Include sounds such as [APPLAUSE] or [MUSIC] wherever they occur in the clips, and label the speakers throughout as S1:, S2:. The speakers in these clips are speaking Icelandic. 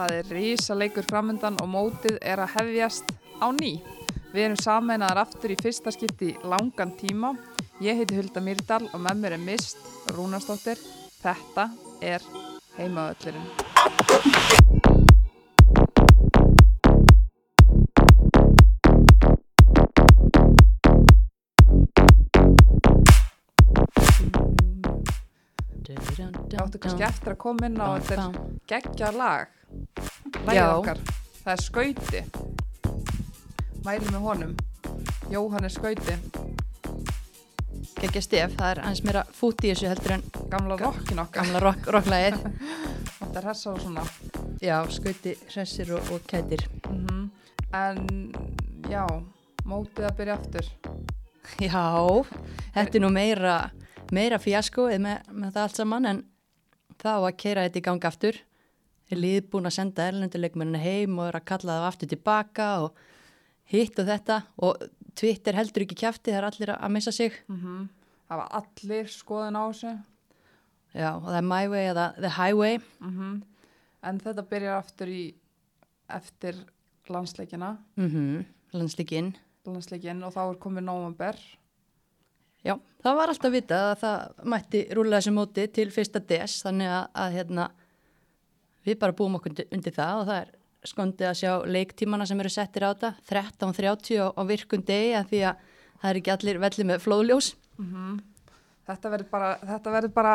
S1: Það er rísa leikur framöndan og mótið er að hefjast á ný. Við erum sameinaðar aftur í fyrsta skipti langan tíma. Ég heiti Hulda Myrdal og með mér er Mist Rúnarsdóttir. Þetta er heimaöllurinn. Það áttu kannski eftir að koma inn á þetta geggja lag. Lagið
S2: Já.
S1: okkar. Það er skauti. Mæli með honum. Jóhannes skauti.
S2: Gekkja stef, það er hans meira fút í þessu heldur en
S1: Gamla rockin okkar.
S2: gamla rock, rocklægið.
S1: Þetta [LAUGHS] er hessa og svona.
S2: Já, skauti, hressir og, og kætir.
S1: Mm En já, mótið að byrja aftur.
S2: Já, þetta er nú meira, meira fjaskoið með, með það allt saman en þá að keira þetta í gang aftur. Er liðið búin að senda erlenduleikmennin heim og er að kalla það aftur tilbaka og hitt og þetta og Twitter heldur ekki kjafti, það er allir að missa sig.
S1: Mm Það var allir skoðin á þessu.
S2: Já, og það er my way eða the highway.
S1: Mm En þetta byrjar aftur í eftir landsleikina,
S2: Mm Landslikinn.
S1: landsleikin og þá er komið nóvember.
S2: Já, það var alltaf vitað að það mætti rúla þessu móti til fyrsta des þannig að, að hérna, við bara búum okkur undir, það og það er skondið að sjá leiktímana sem eru settir á þetta 13.30 á, virkun degi að því að það er ekki allir velli með flóðljós
S1: Þetta verður bara, þetta verður bara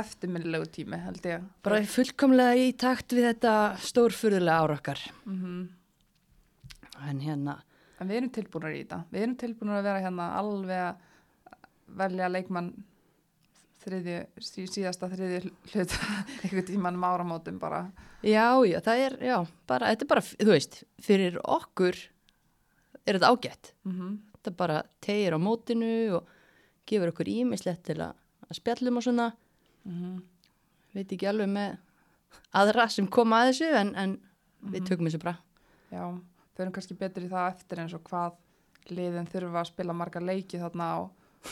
S1: eftirminnilegu tími held ég.
S2: bara fullkomlega í takt við þetta stórfurðulega ára okkar
S1: Mhm.
S2: en hérna,
S1: En við erum tilbúinur í þetta. Við erum tilbúinur að vera hérna alveg að velja leikmann þriðju, sí, síðasta þriðju hlut [LAUGHS] einhvern tíman um áramótum bara.
S2: já, já, það er já, bara, þetta er bara, þú veist fyrir okkur er þetta ágætt
S1: Mm
S2: þetta bara tegir á mótinu og gefur okkur ímislegt til að, að spjallum og svona
S1: -hmm.
S2: veit ekki alveg með aðra sem koma að þessu en, en við tökum þessu bara
S1: Já, förum kannski betur í það eftir eins og hvað liðin þurfa að spila marga leiki þarna á,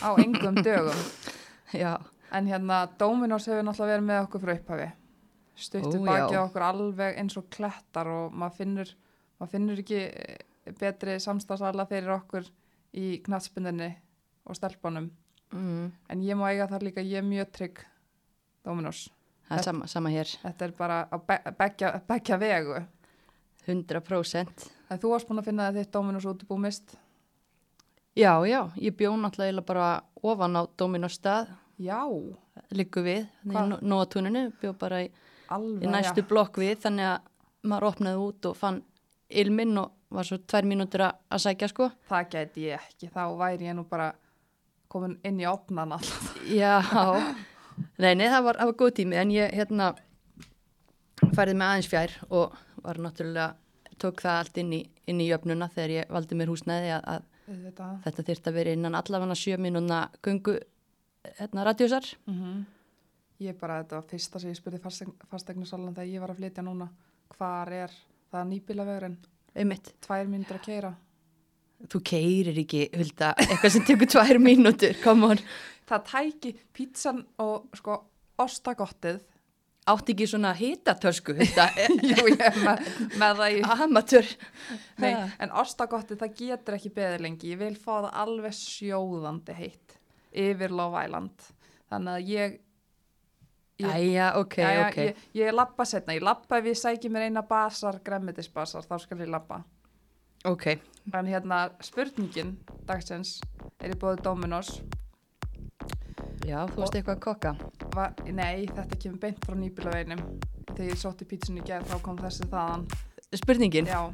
S1: á engum [LAUGHS] dögum.
S2: já,
S1: En hérna, Dominos hefur náttúrulega verið með okkur frá upphafi. Stuttu
S2: Ó,
S1: bakið
S2: já.
S1: á okkur alveg eins og klettar og maður finnur, maður finnur ekki eh, betri samstagsala fyrir okkur í knatspindinni og stelpunum.
S2: mm,
S1: En ég má eiga það líka, ég er mjög trygg Dominos.
S2: það er sama, sama hér
S1: Þetta er bara að be begja, begja vegu.
S2: 100%
S1: En þú varst búin að finna þitt Dominos útibú mist.
S2: já, já, ég bjó náttúrulega bara ofan á Dominos stað
S1: Já,
S2: líku við, nóatúninu bjó bara í,
S1: alveg.
S2: í næstu blokk við þannig að maður opnaði út og fann ilminn og var svo tvær mínútur að sækja sko
S1: Það gæti ég ekki, þá væri ég nú bara komin inn í opnan alltaf.
S2: Já, nei, nei, það var, var góð tími en ég hérna færði mig aðeins fjær og var náttúrulega, tók það allt inn í, inn í jöfnuna þegar ég valdi mér húsnæði að, að
S1: Þetta.
S2: þyrfti að vera innan allavega sjö mínúna gungu hérna radíusar.
S1: Mm -hmm. Ég bara, þetta var fyrsta sem ég spurði fastegnusalan þegar ég var að flytja núna. Hvar er það nýbílavegurinn?
S2: Einmitt,
S1: Tvær mínútur að keira.
S2: þú keirir ekki, Hulda, eitthvað sem tekur tvær mínútur, come on.
S1: Það tæki pítsan og sko ostagottið.
S2: Átti ekki svona hitatösku, [LAUGHS]
S1: Jú, ég er með, með það í...
S2: amatör.
S1: Nei, en ostagottið það getur ekki beðið lengi. Ég vil fá það alveg sjóðandi heitt yfir Love Island. Þannig að ég... ég
S2: Æja, ok,
S1: Jæja,
S2: ok.
S1: Ég, ég lappa setna, ég lappa ef ég sæki mér eina basar, gremmetisbasar, þá skal ég lappa.
S2: Ok,
S1: En hérna, spurningin dagsins er í bóði Dominos.
S2: já, þú varst eitthvað að kokka.
S1: Va, nei, þetta kemur beint frá nýbílaveginum. Þegar ég sótti pítsunni í gerð, þá kom þessi þaðan.
S2: Spurningin?
S1: Já,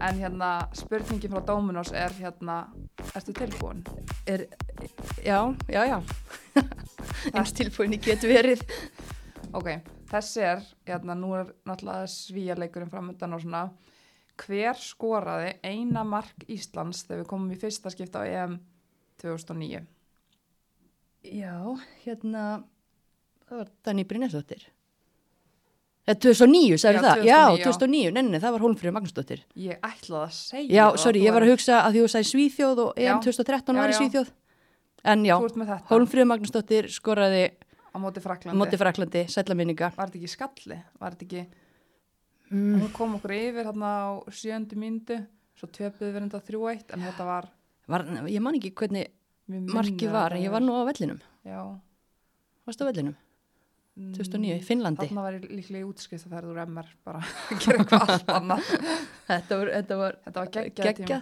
S1: en hérna, spurningin frá Dominos er hérna, ertu tilbúin?
S2: er, já, já, já [LAUGHS] eins tilbúinni getur verið
S1: Ok, þessi er, hérna, nú er náttúrulega svíjarleikurinn framöndan og svona, hver skoraði eina mark Íslands þegar við komum í fyrsta skipta á EM 2009?
S2: já, hérna það var Danny Brynjarsdóttir 2009, sagði
S1: Já,
S2: það
S1: 2009,
S2: já,
S1: já.
S2: 2009, nenni, það var Hólmfríður Magnúsdóttir
S1: Ég ætlaði að segja
S2: já,
S1: það,
S2: sorry,
S1: þú
S2: ég var að hugsa að því þú sagði Svíþjóð og
S1: Já.
S2: EM 2013
S1: Já,
S2: var í
S1: já.
S2: Svíþjóð en já, Hólmfríður Magnúsdóttir skoraði
S1: á móti Fraklandi.
S2: móti Fraklandi, sætla minninga
S1: Var þetta ekki skalli? Var þetta ekki...
S2: mm,
S1: Hún kom okkur yfir hérna á sjöndu mínútu, svo töpuðu við enda 3-1, en þetta var...
S2: var, ég man ekki hvernig
S1: að
S2: var, ég var nú á vellinum
S1: Já.
S2: varstu á vellinum, 2009, í Finnlandi
S1: Þarna var ég líklega í útskrift að ferða úr MR bara að [LAUGHS] gera eitthvað allt annað.
S2: þetta var, þetta var
S1: Þetta var geggjað tíma.
S2: geggja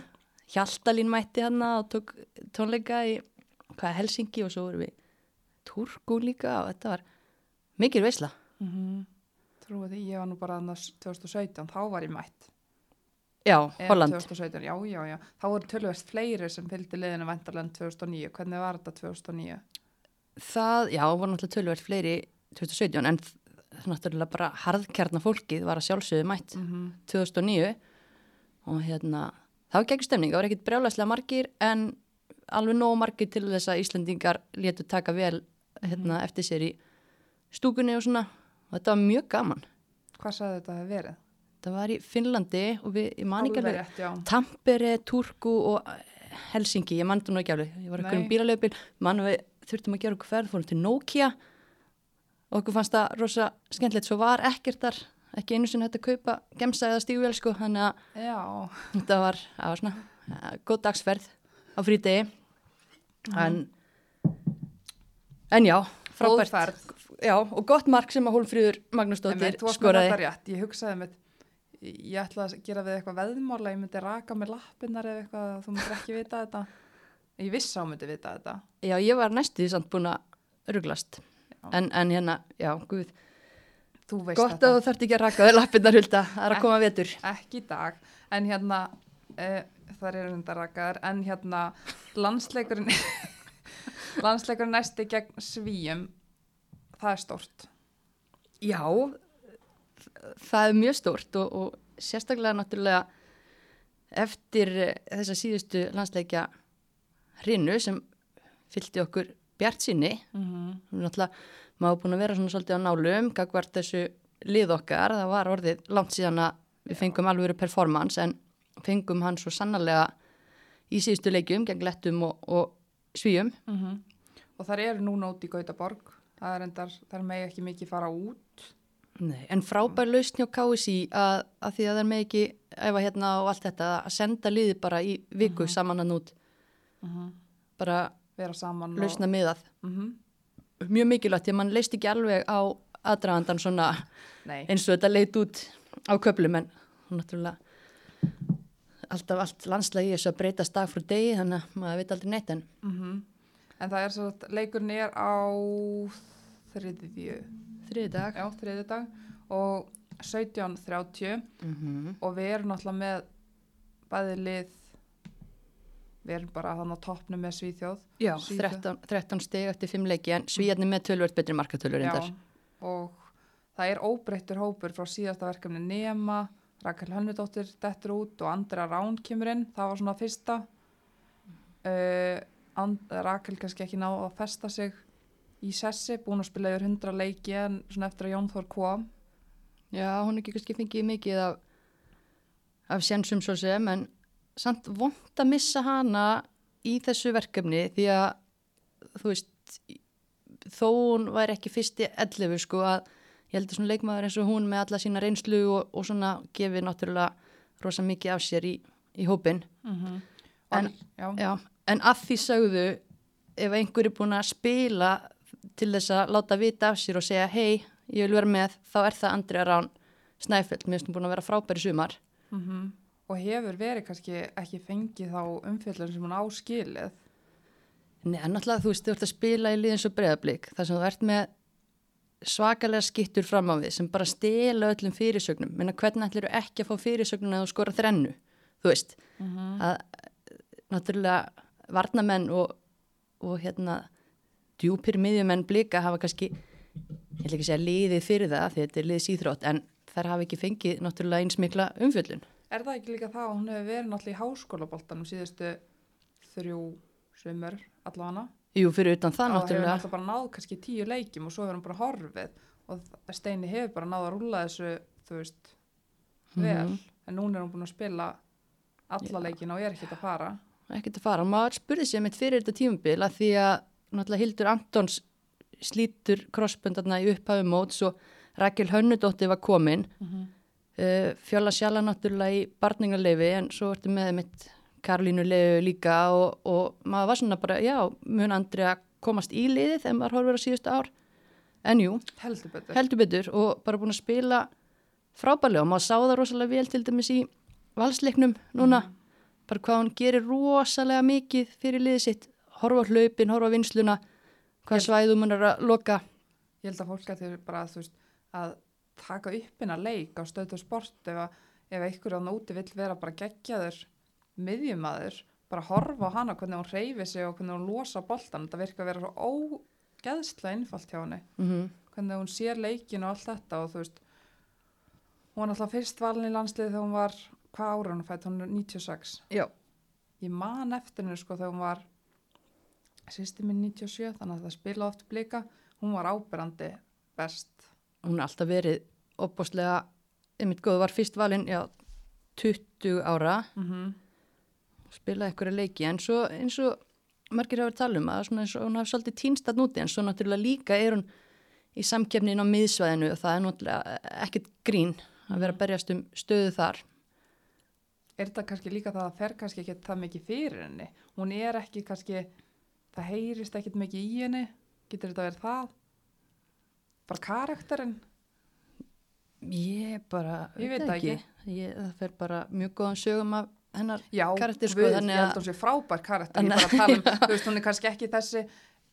S2: Hjaltalín mætti hann og tók tónleika í hvað, Helsingi og svo vorum við Turku líka og þetta var mikil veisla
S1: Mm -hmm. Trúið því, ég var nú bara annars 2017, þá var ég mætt.
S2: já,
S1: Eða
S2: Holland
S1: 2017, já, já, já. Þá voru tölvist fleiri sem fylgdi liðinu vendarlega 2009. Hvernig var þetta 2009?
S2: það, já, voru náttúrulega tölverð fleiri 2017 en náttúrulega bara harðkjarnar fólkið var að sjálfsögðu mætt
S1: Mm
S2: 2009 og hérna það var gegn stemning, það var ekkit brjálæslega margir en alveg nóg margir til þess að Íslandingar létu taka vel hérna, eftir sér í stúkunni og svona. Og þetta var mjög gaman.
S1: Hvað sagði þetta að verið?
S2: það var í Finnlandi og við, ég man ekki
S1: Alveg.
S2: Tampere, Turku og Helsingi, ég man það nú ekki alveg. Ég var eitthvað um bílalöfbíl, mann við þurftum að gera okkur ferð, fórum til Nokia og okkur fannst það rosa skemmtilegt, svo var ekkert þar ekki einu sinni hægt að kaupa gemsa eða stígvél sko, þannig að þetta var, það var svona ja, góð dagsferð á frítegi en en já, frábært já, og gott mark sem að Hólfríður Magnúsdóttir
S1: með
S2: skoraði.
S1: Ég hugsaði mitt, ég ætla að gera við eitthvað veðmála, ég myndi raka með lappinnar eða eitthvað, þú myndir ekki vita þetta. Ég vissi á myndi vita þetta.
S2: já, ég var næstuði samt búin að ruglast. En, en hérna, já,
S1: veist
S2: gott að þú þarft ekki að raka þau lappinnar hulda, það er að koma vetur.
S1: Ekki í dag, en hérna, uh, það eru hundar rakaðar, en hérna, landsleikurinn, [LAUGHS] landsleikurinn næsti gegn svíum, það er stórt.
S2: já, það er mjög stórt og, og sérstaklega náttúrulega eftir þessa síðustu landsleikja hrinu sem fylgdi okkur bjart sinni
S1: Mm -hmm.
S2: Náttúrulega maður búin að vera svona svolítið á nálum gagvart þessu lið okkar. Það var orðið langt síðan að við fengum alvöru performance en fengum hann svo sannarlega í síðustu leikjum gegn lettum og, og svíum.
S1: Og þar eru núna út í Gautaborg, það er endar, þar megi ekki mikið fara út.
S2: Nei, en frábær lausn hjá KSI að, að því að það er með ekki efa hérna og allt þetta að senda liði bara í viku saman að nút bara
S1: vera saman
S2: lausna miðað.
S1: Og, mm
S2: mjög mikilvægt að mann leist ekki alveg á aðdragandan svona
S1: Nei,
S2: eins og þetta leit út á köplum en náttúrulega alltaf allt landslægi þessu að breytast dag frá degi þannig að maður veit aldrei neitt en
S1: mm en það er svo að leikurinn er á þriðju,
S2: þriði dag
S1: já, þriðju dag og 17.30
S2: mm -hmm.
S1: og við erum náttúrulega með bæði lið, við erum bara þannig á toppnum með Svíþjóð.
S2: Já,
S1: Svíþjóð.
S2: 13, 13 steg eftir 5 leiki en svíjarnir með tölvöld betri markatölur
S1: Já,
S2: reyndar
S1: og það er óbreyttur hópur frá síðasta verkefni Nema, Rakel Hönnudóttir dettur út og Andra Rán kemur inn, það var svona fyrsta. Uh, And, Rakel kannski ekki náðu að festa sig í sessi, búin að spila yfir 100 leiki en svona eftir að Jón Þór kom.
S2: Já, hún er ekki kannski fengið mikið af, af sjensum svo sem en samt vond að missa hana í þessu verkefni því að þú veist þó hún væri ekki fyrsti 11 sko að ég held að svona leikmaður eins og hún með alla sína reynslu og, og svona gefið náttúrulega rosa mikið af sér í, í hópin
S1: Mm -hmm.
S2: En-
S1: já,
S2: Já, en að því sögðu ef einhver er búin að spila til þess að láta vita af sér og segja hei, ég vil vera með, þá er það Andrea Rán Snæfell, mér finnst hún búin að vera frábæri sumar.
S1: mm og hefur verið kannski ekki fengið þá umfjöldun sem hún áskilið.
S2: Nei, náttúrulega þú veist, þú ert að spila í liðins og breyðablík, þar sem þú ert með svakalega skittur fram á við sem bara stela öllum fyrirsögnum menna hvernig ætlir þú ekki að fá fyrirsögnum að þú skora þrennu, þú veist
S1: Mm -hmm.
S2: að náttúrulega varnamenn og, og hérna djúpir miðjumenn blika hafa kannski ég ætla ekki segja liðið fyrir það því þetta er liðið síþrótt en þær hafa ekki fengið náttúrulega eins mikla umfjöllun
S1: Er það ekki líka það að hún hefur verið náttúrulega í háskólaboltanum síðustu þrjú sömur allavega?
S2: Jú, fyrir utan það
S1: og hefur
S2: náttúrulega.
S1: náttúrulega bara náð kannski tíu leikjum og svo hefur hann bara horfið. Og Steini hefur bara náð að rúlla þessu þú veist, vel.
S2: Mhm.
S1: en núna er hún búin að spila alla leikina og er ekkert að fara.
S2: Ekkert að fara. Og maður spurði sér mitt fyrir þetta tímabil að því að náttúrulega Hildur Antons slítur krossböndarna í upphafum móts og Rakel Hönnudóttir var komin. Uh, Fjóla Sjala náttúrulega í barningarleifi en svo ertu með mitt Karolínu leifi líka og, og maður var svona bara, já, mun Andri að komast í liðið þegar maður horfur á síðustu ár? En jú,
S1: heldur betur.
S2: heldur betur og bara búin að spila frábærlega og maður sá það rosalega vel til dæmis í valsleiknum núna. Bara hvað hún gerir rosalega mikið fyrir liðið sitt. Horfa hlaupin, horfa vinsluna hvað svæðum hún er að loka.
S1: Ég held að fólk að þau bara, þú veist, að taka upp innan leik á stöðu sport ef, að, ef einhver á nóti vill vera bara geggjaður miðjumadur, bara horfa á hana hvernig hún reyfi sig og hvernig hún losa boltan, þetta virka að vera svo ógeðslega innfalt hjá henni,
S2: mm
S1: hvernig hún sér leikin og allt þetta og þú veist, hún var náttúrulega fyrst valin í landslið þegar hún var, hvað ára hún fætt, hún er 96.
S2: já,
S1: Ég man eftir henni sko þegar hún var sýsti minn 97, þannig að það spila oft blika, hún var ábyrrandi best.
S2: Hún er alltaf verið opbóstlega, einmitt góð var fyrst valinn, já, 20 ára.
S1: Mm
S2: spila eitthvað leiki en svo eins og margir hafa tala um að svona eins og hún hafi svolítið týnst að núti en svo náttúrulega líka er hún í samkefnin á miðsvæðinu og það er náttúrulega ekkert grín að vera að berjast um stöðu þar.
S1: Er þetta kannski líka það að fer kannski ekki það mikið fyrir henni? Hún er ekki kannski það heyrist ekkit mikið í henni? Getur þetta verið það bara karakterinn?
S2: Ég bara,
S1: Ég veit það
S2: ég, það fer bara mjög góðan sögum af hennar
S1: já,
S2: karakter sko þannig
S1: ég held hún sé frábær karakter. Ég
S2: Þannig-
S1: bara tala um, [LAUGHS] þú veist hún er kannski ekki þessi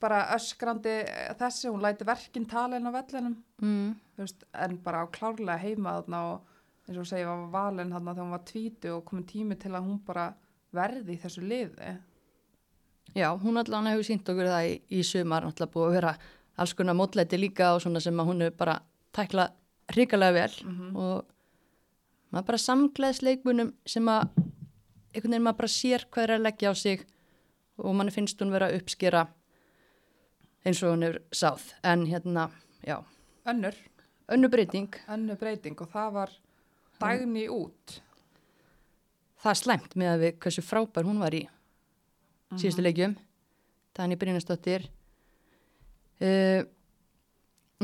S1: bara öskrandi eh, þessi hún læti verkinn tala inn á vellinum.
S2: Mm,
S1: veist, en bara á klárlega heima þarna og eins og segja var valin þarna þegar hún var tvítu og komin tími til að hún bara verði í þessu liði.
S2: Já, hún allan hefur sínt okkur það í, í sumar náttúrulega búið að vera alls konar mótlæti líka og svona sem að hún hefur bara tæklað hrikalega vel.
S1: Mhm.
S2: og maður bara samgleðsleikmunum sem að einhvern veginn maður bara sér hvað er að leggja á sig og mann finnst hún vera að uppskera eins og hún hefur sáð. En hérna, já,
S1: önnur,
S2: önnu breyting.
S1: Önnur breyting og það var dagni út.
S2: Það er slæmt með að við hversu frábær hún var í síðustu leikjum. Dani Brynastóttir uh,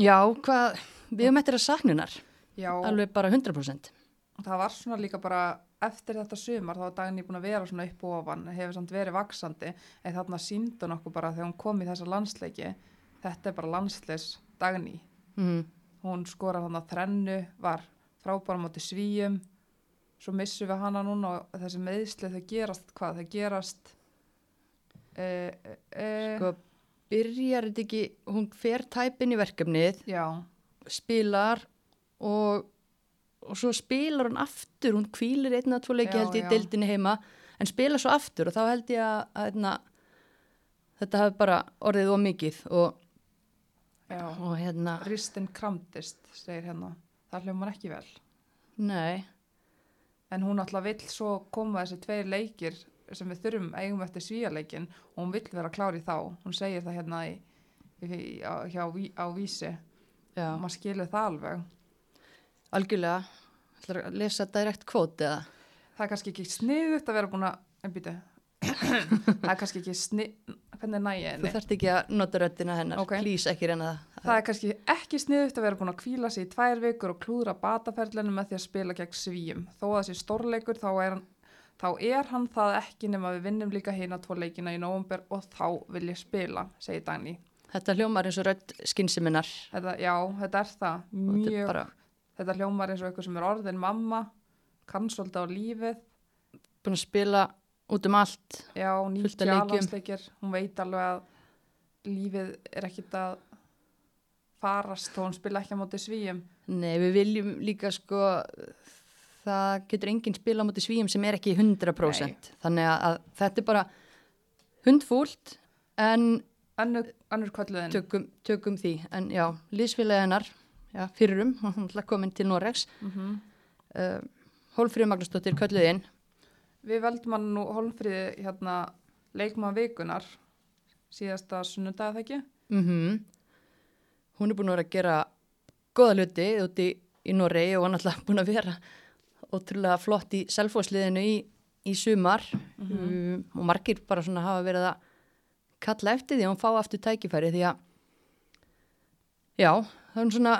S2: já, hvað við höfum eftir að saknunar.
S1: Já,
S2: alveg bara 100%
S1: það var svona líka bara eftir þetta sumar þá var dagni búin að vera svona upp og ofan hefur samt verið vaksandi en þarna síndi hún okkur bara þegar hún kom í þessa landsleiki þetta er bara landsleis dagni
S2: mm.
S1: hún skorar hann að þrennu var frábæra móti svíjum svo missum við hana núna og þessi meðsli þau gerast hvað, þau gerast uh, uh,
S2: sko, byrjar þetta ekki hún fer tæpin í verkefnið
S1: já,
S2: spilar og, og svo spilar hún aftur, hún kvílir einna tvo leiki held ég deildinni heima en spilar svo aftur og þá held ég að, að, að þetta hafi bara orðið of mikið og, og hérna,
S1: ristin kramdist segir hérna, það hljómar ekki vel.
S2: Nei.
S1: En hún alltaf vill svo koma þessi tveir leikir sem við þurfum eigum eftir svíjarleikin og hún vill vera klár í þá. Hún segir það hérna í, í, á, hjá, á vísi.
S2: Já,
S1: og maður skilur það alveg.
S2: Algjörlega. Ætlar að lesa direkt kvót eða?
S1: Það er kannski ekki sniðut að vera búin að en býtu [COUGHS] það er kannski ekki snið hvernig næ ég
S2: þú þarft ekki að nota röddina hennar.
S1: Ok.
S2: please ekki reyna það.
S1: Það er kannski ekki sniðut að vera búin að kvíla sig í tvær vikur og klúðra bataferlinu með því að spila gegn svíjum þó að þessi stórleikur þá er hann þá er hann það ekki nema við vinnum líka hina tvo leikina í nóvumber og þá vil ég spila, segir Dagný.
S2: Þetta hljómar eins og rödd skynsiminar
S1: þetta, já, þetta er það.
S2: Og þetta
S1: mjög,
S2: er bara
S1: þetta hljómar eins og eitthvað sem er orðin mamma kann svolítið á lífið.
S2: Búin að spila út um allt
S1: Já,
S2: Fullt af
S1: 90
S2: leikjum.
S1: alhansleikir, hún veit alveg að lífið er ekkit að farast þó hún spila ekki á móti svíjum.
S2: Nei, við viljum líka sko það getur enginn spila á móti svíum sem er ekki 100% þannig að, að þetta er bara hundfúlt en
S1: önnur kölluðin.
S2: tökum, tökum því en já, lísfélagi hennar já, fyrirum, [LAUGHS] hún er komin til Noregs
S1: Mm -hmm.
S2: uh, Hólfríður Magnúsdóttir kölluðinn
S1: Við veldum hann nú Holmfríði hérna leikmann vikunar síðasta sunnudag eða ekki.
S2: mm hún er búin að vera að gera góða hluti úti í, í Noregi og hann alltaf búin að vera ótrúlega flott í selfósliðinu í, í sumar um, og margir bara svona hafa verið að kalla eftir því að hún fá aftur tækifæri því að já, það er svona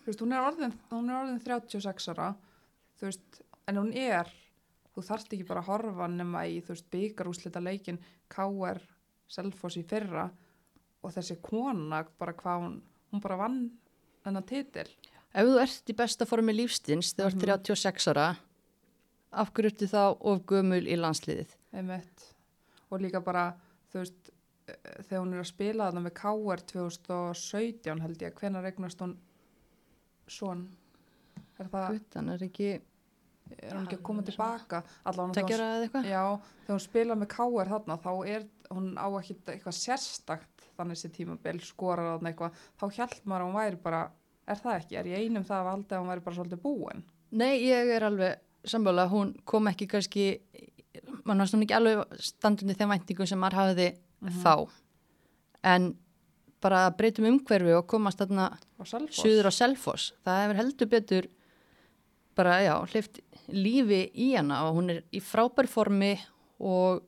S1: Þú veist, hún er orðin, hún er orðin 36 ára. þú veist, en hún er þú þarft ekki bara að horfa nema í þú veist, byggarúslita leikin K.R. Selfoss í fyrra og þessi kona bara hvað hún, hún bara vann þennan titil
S2: Ef þú ert í besta formi lífstins þegar þú ert 36 ára, af hverju ertu þá of gömul í landsliðið?
S1: einmitt og líka bara, þú veist eh, þegar hún er að spila þarna með K.R. 2017 held ég, hvenær regnast hún svon er það,
S2: Guttan er ekki
S1: er hún ekki að koma tilbaka þegar hún,
S2: eða eitthvað?
S1: já, þegar hún spila með K.R. þarna þá er hún á ekki eitthvað sérstakt þannig þessi tímabil skorar þarna eitthvað þá hjælt maður að hún væri bara er það ekki, er ég einum það að valda að hún væri bara svolítið búin?
S2: Nei, ég er alveg sammála, hún kom ekki kannski, mann varst hún ekki alveg standundi þeim væntingum sem maður hafiði þá. En bara að breytum umhverfi og komast þarna suður á Selfoss, það hefur heldur betur bara, já, hleyft lífi í hana og hún er í frábær formi og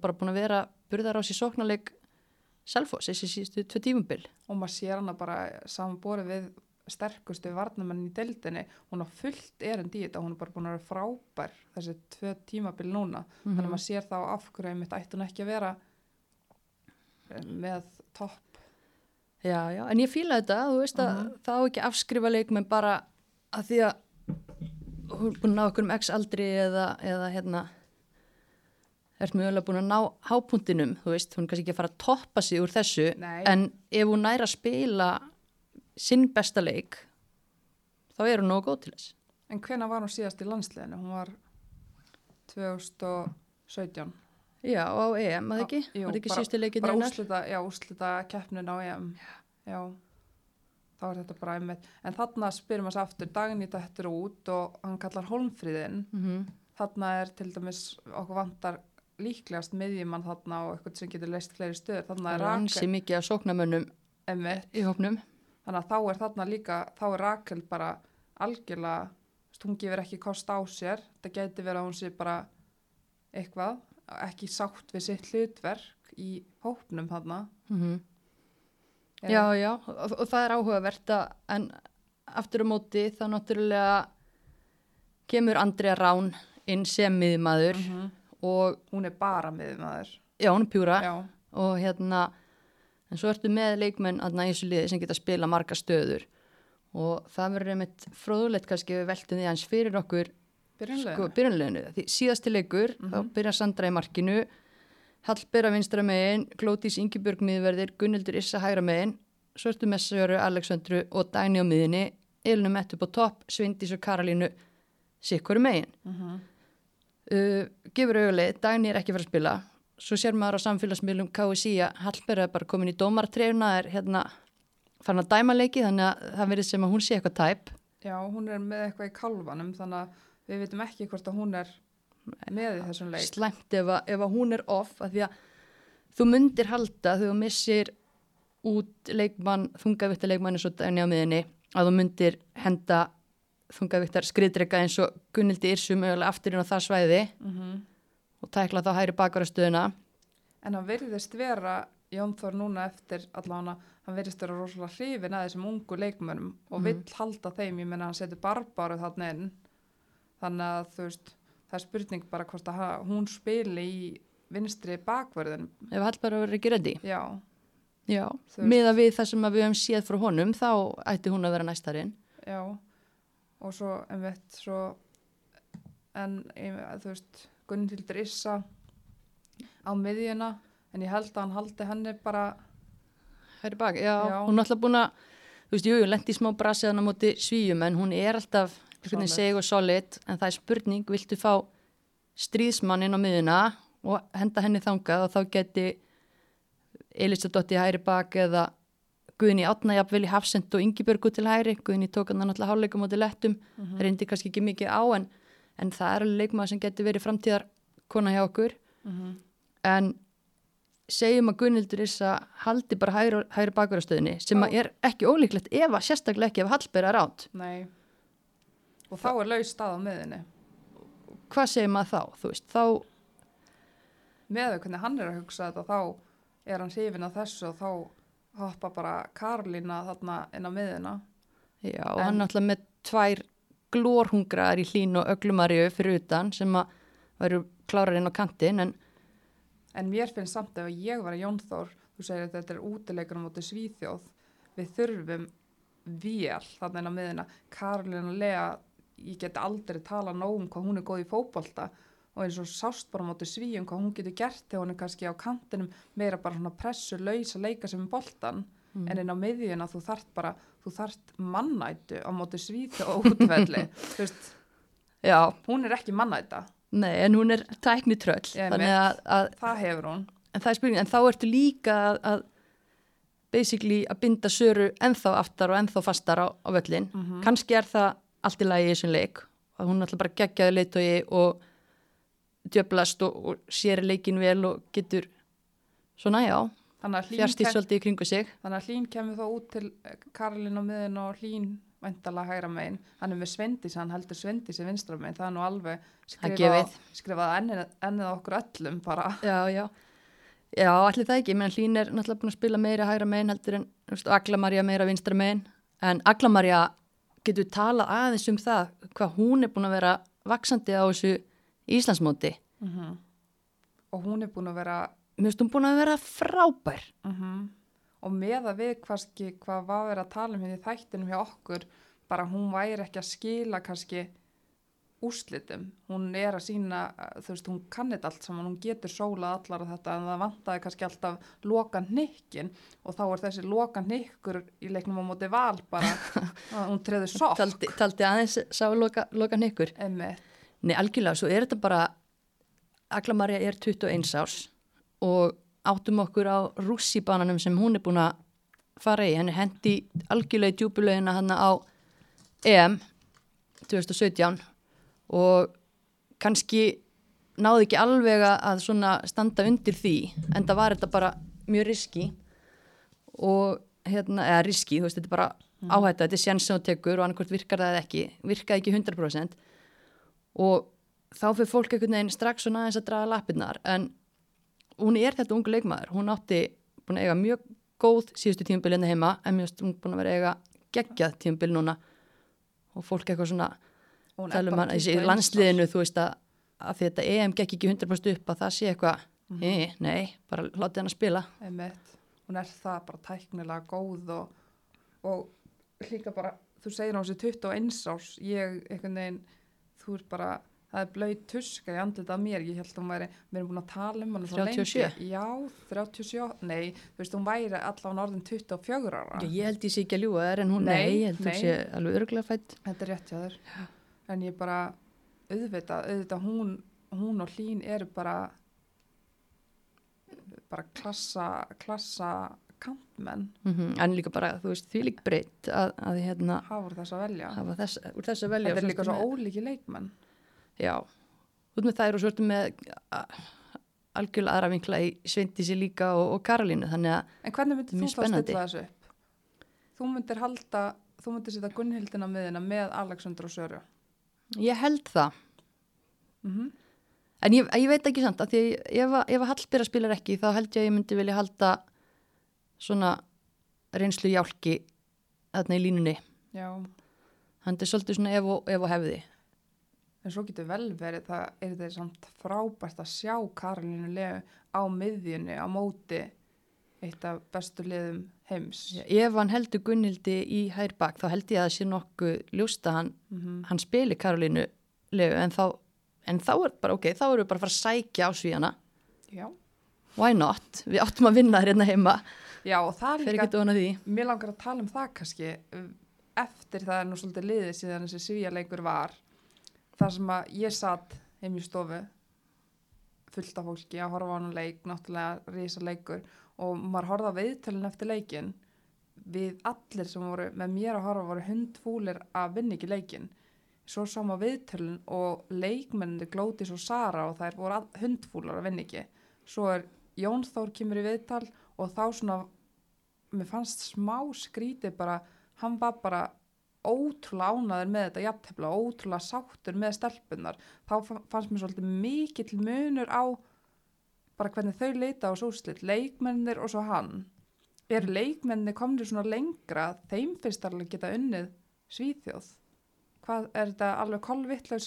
S2: bara búin að vera burðar á sér sóknarleik Selfoss, þessi síðustu tvö tímubil.
S1: og maður sér hana bara samanborið við sterkustu varnamenn í deildinni. Hún har fullt erend í þetta hún er bara búin að vera frábær þessi tvö tímabil núna. Þannig að maður sér þá af hverju einmitt ætti hún ekki að vera eh, með topp.
S2: Já, já, en ég fíla þetta, þú veist að það á ekki að afskrifa leikmenn bara að því að hún er búin að ná okkur um x aldri eða, eða hérna er mögulega búin að ná hápuntinum, þú veist, hún er kannski ekki að fara að toppa sig úr þessu,
S1: Nei.
S2: en ef hún næra að spila sinn besta leik þá er hún nógu góð til þess.
S1: en hvena var hún síðast í landsliðinu? hún var 2017
S2: Já, á EM, að
S1: Já,
S2: ekki?
S1: jú,
S2: var ekki leikinn
S1: bara
S2: hennar?
S1: úslita, já, úslita keppnin á EM já. þá er þetta bara einmitt en þarna spyrum við aftur daginn í þetta út og hann kallar Holmfríðin
S2: Mm
S1: þarna er til dæmis okkur vantar líklegast miðjumann þarna og eitthvað sem getur leist fleiri stöður. Þarna
S2: Það
S1: er
S2: er ansi
S1: Rakel
S2: mikið af sóknamönnum
S1: einmitt,
S2: í hópnum.
S1: þannig að þá er þarna líka þá er Rakel bara algjörlega hún gefur ekki kost á sér. Það geti verið að hún sé bara eitthvað, ekki sátt við sitt hlutverk í hópnum þarna.
S2: Mm
S1: Er-
S2: Já, já, og, og það er áhugavert að, en aftur á móti þá náttúrulega kemur Andrea Rán inn sem miðmaður
S1: Mhm.
S2: Og
S1: hún er bara miðjumaður.
S2: Já, hún er pjúra.
S1: Já,
S2: og hérna, en svo ertu með leikmenn aðna í þessu liði sem geta að spila marga stöður. Og það verður einmitt fróðulegt kannski við veltum því hans fyrir okkur sko, byrjunleginu, því síðasti leikur þá byrja Sandra í markinu. Hallbera vinstra megin, Glótís Ingibjörg miðverðir, Gunnildur Issa hægra megin. Svo ertu með Söru, Alexandru og Dæni á miðinni, Elinu Mett upp á topp Svindís og Karalínu sikkur megin.
S1: Mhm.
S2: Uh, gefur auðvitað, Dæni er ekki fara að spila. Svo sér maður á samfélagsmiðlum KSI að Hallbera er bara komin í dómartrefna er hérna farin að dæma leiki þannig að það verið sem að hún sé eitthvað tæp.
S1: Já, hún er með eitthvað í kalvanum þannig að við veitum ekki hvort að hún er með í þessum leik.
S2: Slæmt ef að, ef að hún er off að því að þú myndir halda þegar þú missir út leikmann, þungavíktar leikmann eins og dæni á miðinni að þú myndir henda þungavíktar skriðdrega eins og Gunnildi Irsu mögulega aftur inn á það svæði
S1: mm
S2: og tækla þá hæri bakvarastöðuna
S1: en hann verðist vera Jón Þór núna eftir allavega hann verðist vera rosalega hrifin að þessum ungu leikmönnum og vill halda þeim ég menna hann setur barbáru þarna inn. Þannig að þú veist það er spurning bara hvort að hún spili í vinstri bakvörðin
S2: ef Hallberg verður ekki reddi
S1: já,
S2: Já,
S1: veist.
S2: miða við það sem að við höfum séð frá honum þá ætti hún að vera næstarinn.
S1: Já og svo einmitt svo en þú veist Gunnhildur Issa á miðjuna en ég held að hann haldi henni bara
S2: hæri bak, já,
S1: Já.
S2: hún er alltaf búin að þú veist, jú, jú, lendi í smá brasiðan á móti svíjum en hún er alltaf seg og solid en það er spurning, viltu fá stríðsmann inn á miðuna og henda henni þangað og þá geti Elisabeth í hæri bak eða Guðni Átna jafnvel í Hafsend og Ingibjörgu til hæri, Guðni tók hann náttúrulega háleikum á til lettum, reyndi kannski ekki mikið á en, en það er alveg leikmaður sem geti verið framtíðar kona hjá okkur. En segjum að Gunnildur Issa haldi bara hægri, hægri bakverðastöðinni sem að er ekki ólíklegt ef að sérstaklega ekki ef Hallberg er átt.
S1: nei. Og þá er laus stað á miðjunni.
S2: Hvað segir maður þá? Þú veist, þá,
S1: með þau hvernig hann er að hugsa þetta þá er hann hrifin af þessu og þá hoppa bara Karolína þarna inn á miðuna
S2: já,
S1: En-
S2: hann alltaf með tvær glórhungraðar í hlín og öglumarju fyrir utan sem að veru klárar inn á kantin en
S1: En mér finnst samt ef ég var að Jónþór, þú segir að þetta er útileikur á móti Svíþjóð, við þurfum vél þannig að miðina. Karolina Lea, ég get aldrei tala nóg um hvað hún er góð í fótbolta og eins og sást bara á móti Svíum hvað hún getur gert þegar hún er kannski á kantinum meira bara svona pressu, laus að leika sem boltan.
S2: Mm.
S1: En inn á miðjuna þú þart bara, þú þart mannætu á móti Svíþjóð og útvelli. [LAUGHS] þú veist,
S2: já,
S1: hún er ekki mannæta,
S2: nei, en hún er tæknitröll
S1: Ég
S2: þannig að, að
S1: það hefur hún.
S2: en það er spurning, en þá ertu líka að, að basically að binda söru ennþá aftar og ennþá fastar á, á völlin
S1: Mm
S2: kannski er það allt í lagi í þessum leik að hún ætla bara geggjaði leitói og djöblast og, og sér leikin vel og getur svona já, fjárstýrt svolítið í kringu sig
S1: Þannig að Hlín kemur þá út til Karolín á miðin og Hlín væntalega hægra megin. Hann er með Svendis, hann heldur Svendis í vinstra megin. Það er nú alveg skrifað, skrifað ennið, ennið okkur öllum bara.
S2: já, já já, allir það ekki, menn Hlín er náttúrulega búin að spila meira hægra megin heldur en Aglamarja meira vinstra megin en Aglamarja getur talað aðeins um það hvað hún er búin að vera vaksandi á þessu Íslandsmóti
S1: Mm Og hún er búin að vera,
S2: mér finnst hún búin að vera frábær
S1: mm og með að við kannski hvað var að tala um hérna í þættinum hjá okkur, bara hún væri ekki að skila kannski úrslitum. Hún er að sína, þú veist, hún kannit allt saman, hún getur sólað allar að þetta en það vantaði kannski alltaf loka hnykkin og þá er þessi loka hnykkur í leiknum á móti val bara, [LAUGHS] hún treður sokk.
S2: taldi, taldi aðeins sá loka, loka nykkur
S1: Einmitt.
S2: Nei, algjörlega, svo er þetta bara Aglamarja er 21 árs og áttum okkur á rússibananum sem hún er búin að fara í, henni hendi algjörlega í djúbulegina hann á EM 2017 og kannski náði ekki alveg að svona standa undir því en það var þetta bara mjög riski og hérna, eða riski, þú veist, þetta er bara áhætta, þetta er sjans sem þú tekur og annarkvort virkar það ekki, virkaði ekki 100% og þá fyrir fólk einhvern veginn strax svona aðeins að draga lappirnar. En hún er þetta ungu leikmaður, hún átti búin að eiga mjög góð síðustu tímabil hérna heima en finnst hún búin að vera að eiga geggjað tímabil núna. Og fólk eitthvað svona tala um hann í
S1: 21 árs.
S2: landsliðinu þú veist að, að þetta EM gekk ekki 100% upp að það sé eitthvað, mm nei, bara látið hann að spila.
S1: Einmitt. Hún er það bara tæknilega góð og, og líka bara, þú segir á þessi 21 árs, ég einhvern veginn, þú er bara, það er blöyt tuska í andlit af mér, ég held að hún væri, við erum búin að tala um hann svo
S2: 37?
S1: lengi. Já, 37, nei, þú veist, hún væri allavega orðin 24 ára.
S2: Já, ég held ég sé ekki að ljúga þér en hún,
S1: Nei,
S2: nei, ég held hún sé alveg örgulega fætt
S1: Þetta er rétt hjá þér. En ég bara, auðvitað, auðvitað, hún, hún og Hlín eru bara, bara klassa, klassa kantmenn,
S2: mm en líka bara, þú veist, því lík breytt að, að hérna
S1: hafur þess að velja.
S2: hafa þess, úr þess að velja
S1: Þetta er líka svo ólíki leikmenn.
S2: Já, út með þær og svo ertu með algjörlega aðra vinkla í Sveindísi líka og, og Karolínu þannig að
S1: En hvernig myndir þú þá stilla þessu upp? Þú myndir halda, þú myndir setja Gunnhildina miðina með Alexander og Söru.
S2: ég held það
S1: Mm
S2: en ég, ég veit ekki samt að því að ef, að- ef að Hallbyrra spilar ekki þá held ég að ég myndi vilja halda svona reynslu hjálki þarna í línunni.
S1: Já,
S2: hann er svolítið svona ef og, ef og hefði.
S1: En svo getur vel verið, það er þeir samt frábært að sjá Karolínu Leu á miðjunni, á móti eitt af bestu liðum heims.
S2: Já, ef hann heldur Gunnhildi í hær bak þá held ég að það sé nokkuð ljósta hann,
S1: Mm
S2: hann spili Karolínu legu en þá, en þá er bara ok, þá erum við bara að fara að sækja á svíjana
S1: Já.
S2: why not, við áttum að vinna þér hérna heima
S1: Já, og það er líka, mér langar að tala um það kannski, eftir það er nú svolítið liðið síðan þessi svíjarleikur var, þar sem að ég satt heim í stofu, fullt af fólki að horfa á hann leik, náttúrulega rísa leikur og maður horfði á viðtölun eftir leikin, við allir sem voru með mér að horfa voru hundfúlir að vinna ekki leikin. Svo maður viðtölun og leikmennir glóti svo Sara og þær voru hundfúlar að vinna ekki. Svo er Jón Þór kemur í viðtal og þá svona, mér fannst smá skrítið bara, hann var bara ótrúlega ánaður með þetta jafntefla, ótrúlega sáttur með stelpunar. Þá fa- fannst mér svolítið mikill munur á bara hvernig þau leita á súslit, leikmennir og svo hann. Er leikmennir komnir svona lengra, þeim finnst alveg geta unnið svíþjóð? Hvað, er þetta alveg kolvittlaus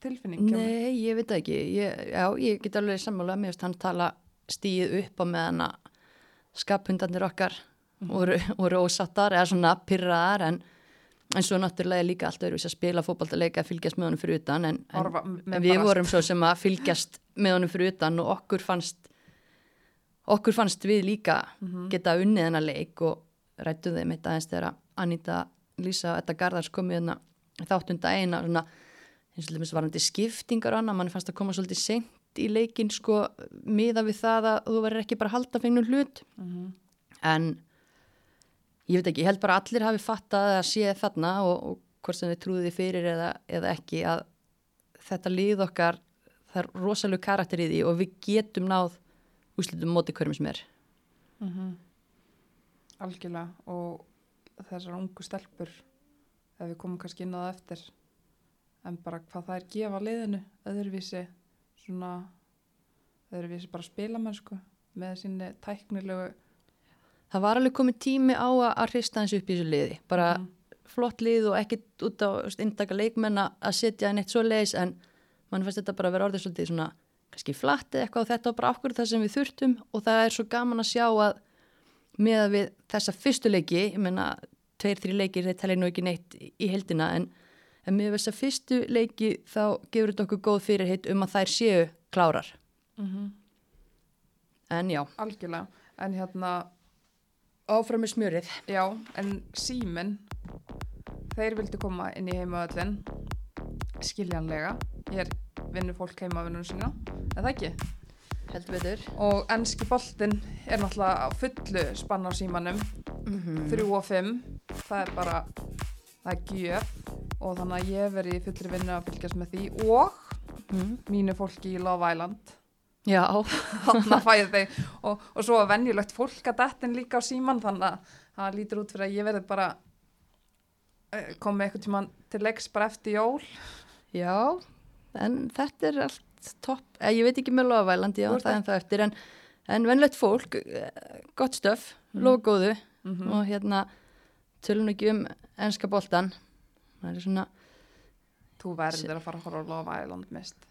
S1: tilfinning?
S2: Nei, ég veit ekki. Ég, já, ég get alveg sammála með hann tala stíð upp á meðan að skaphundarnir okkar
S1: Mhm.
S2: voru, voru ósattar eða svona pyrraðar en, en svo náttúrulega er líka allt öðru að spila fótballtaleika að fylgjast með honum fyrir utan en, en,
S1: Horfa með
S2: en við vorum svo sem að fylgjast með honum fyrir utan og okkur fannst okkur fannst við líka
S1: Mhm.
S2: geta unnið hennar leik og rættu þeim eitt aðeins þegar Anita Lísa og þetta Garðars komið hérna þáttunda eina svona, eins og lemmis varandi skiptingar og annað, mann fannst að koma svolítið seint í leikin sko miða við það að þú verður ekki bara að halda fengnum hlut
S1: Mhm.
S2: en ég veit ekki, ég held bara allir hafi fattað að sé þarna og, og hvort sem þið trúið því fyrir eða, eða ekki að þetta lið okkar það er rosalega karakter í því og við getum náð úslitum móti hverjum sem er
S1: Mhm. Algjörlega og þessar ungu stelpur ef við komum kannski inn á það eftir en bara hvað það er gefa liðinu öðruvísi svona öðruvísi bara spilamennsku með sinni tæknilegu
S2: það var alveg komið tími á að, hrista hans upp í þessu liði bara
S1: Mhm.
S2: flott lið og ekkit út á indaka leikmenn að setja neitt svo leis en mann fannst þetta bara að vera orðið svolítið svona kannski flatt eða eitthvað og þetta var bara okkur það sem við þurftum og það er svo gaman að sjá að með að við þessa fyrstu leiki, ég menna tveir, þrjí leikir, þeir telja nú ekki neitt í heldina en, en með þessa fyrstu leiki þá gefur þetta okkur góð fyrirheit um að þær séu klárar.
S1: Mm
S2: en já,
S1: algjörlega. En hérna,
S2: áfram með smjörið.
S1: já, en símin þeir vildu koma inn í heimaöllin skiljanlega. Hér vinnur fólk heimavinnunum sína er það ekki? og ennski boltinn er náttúrulega fullu spann á símanum.
S2: Mm
S1: 3 og 5 það er bara það er gjöf og þannig að ég í fullri vinnu að fylgjast með því og
S2: mm.
S1: mínu fólki í Love Island.
S2: Já, [LAUGHS]
S1: og, og svo er venjulegt fólk að dettin líka á síman þannig að það lítur út fyrir að ég verði bara eh, komið eitthvað tíman til leiks bara eftir jól.
S2: Já, en þetta er allt topp, eh, ég veit ekki með lofælandi já,
S1: Þú ert
S2: það er það eftir, en, en venlegt fólk, eh, gott stöf, mm. lofgóðu
S1: mm
S2: og hérna tölun ekki um enska boltan, það er svona,
S1: þú verður að fara að horfa á Love Island mist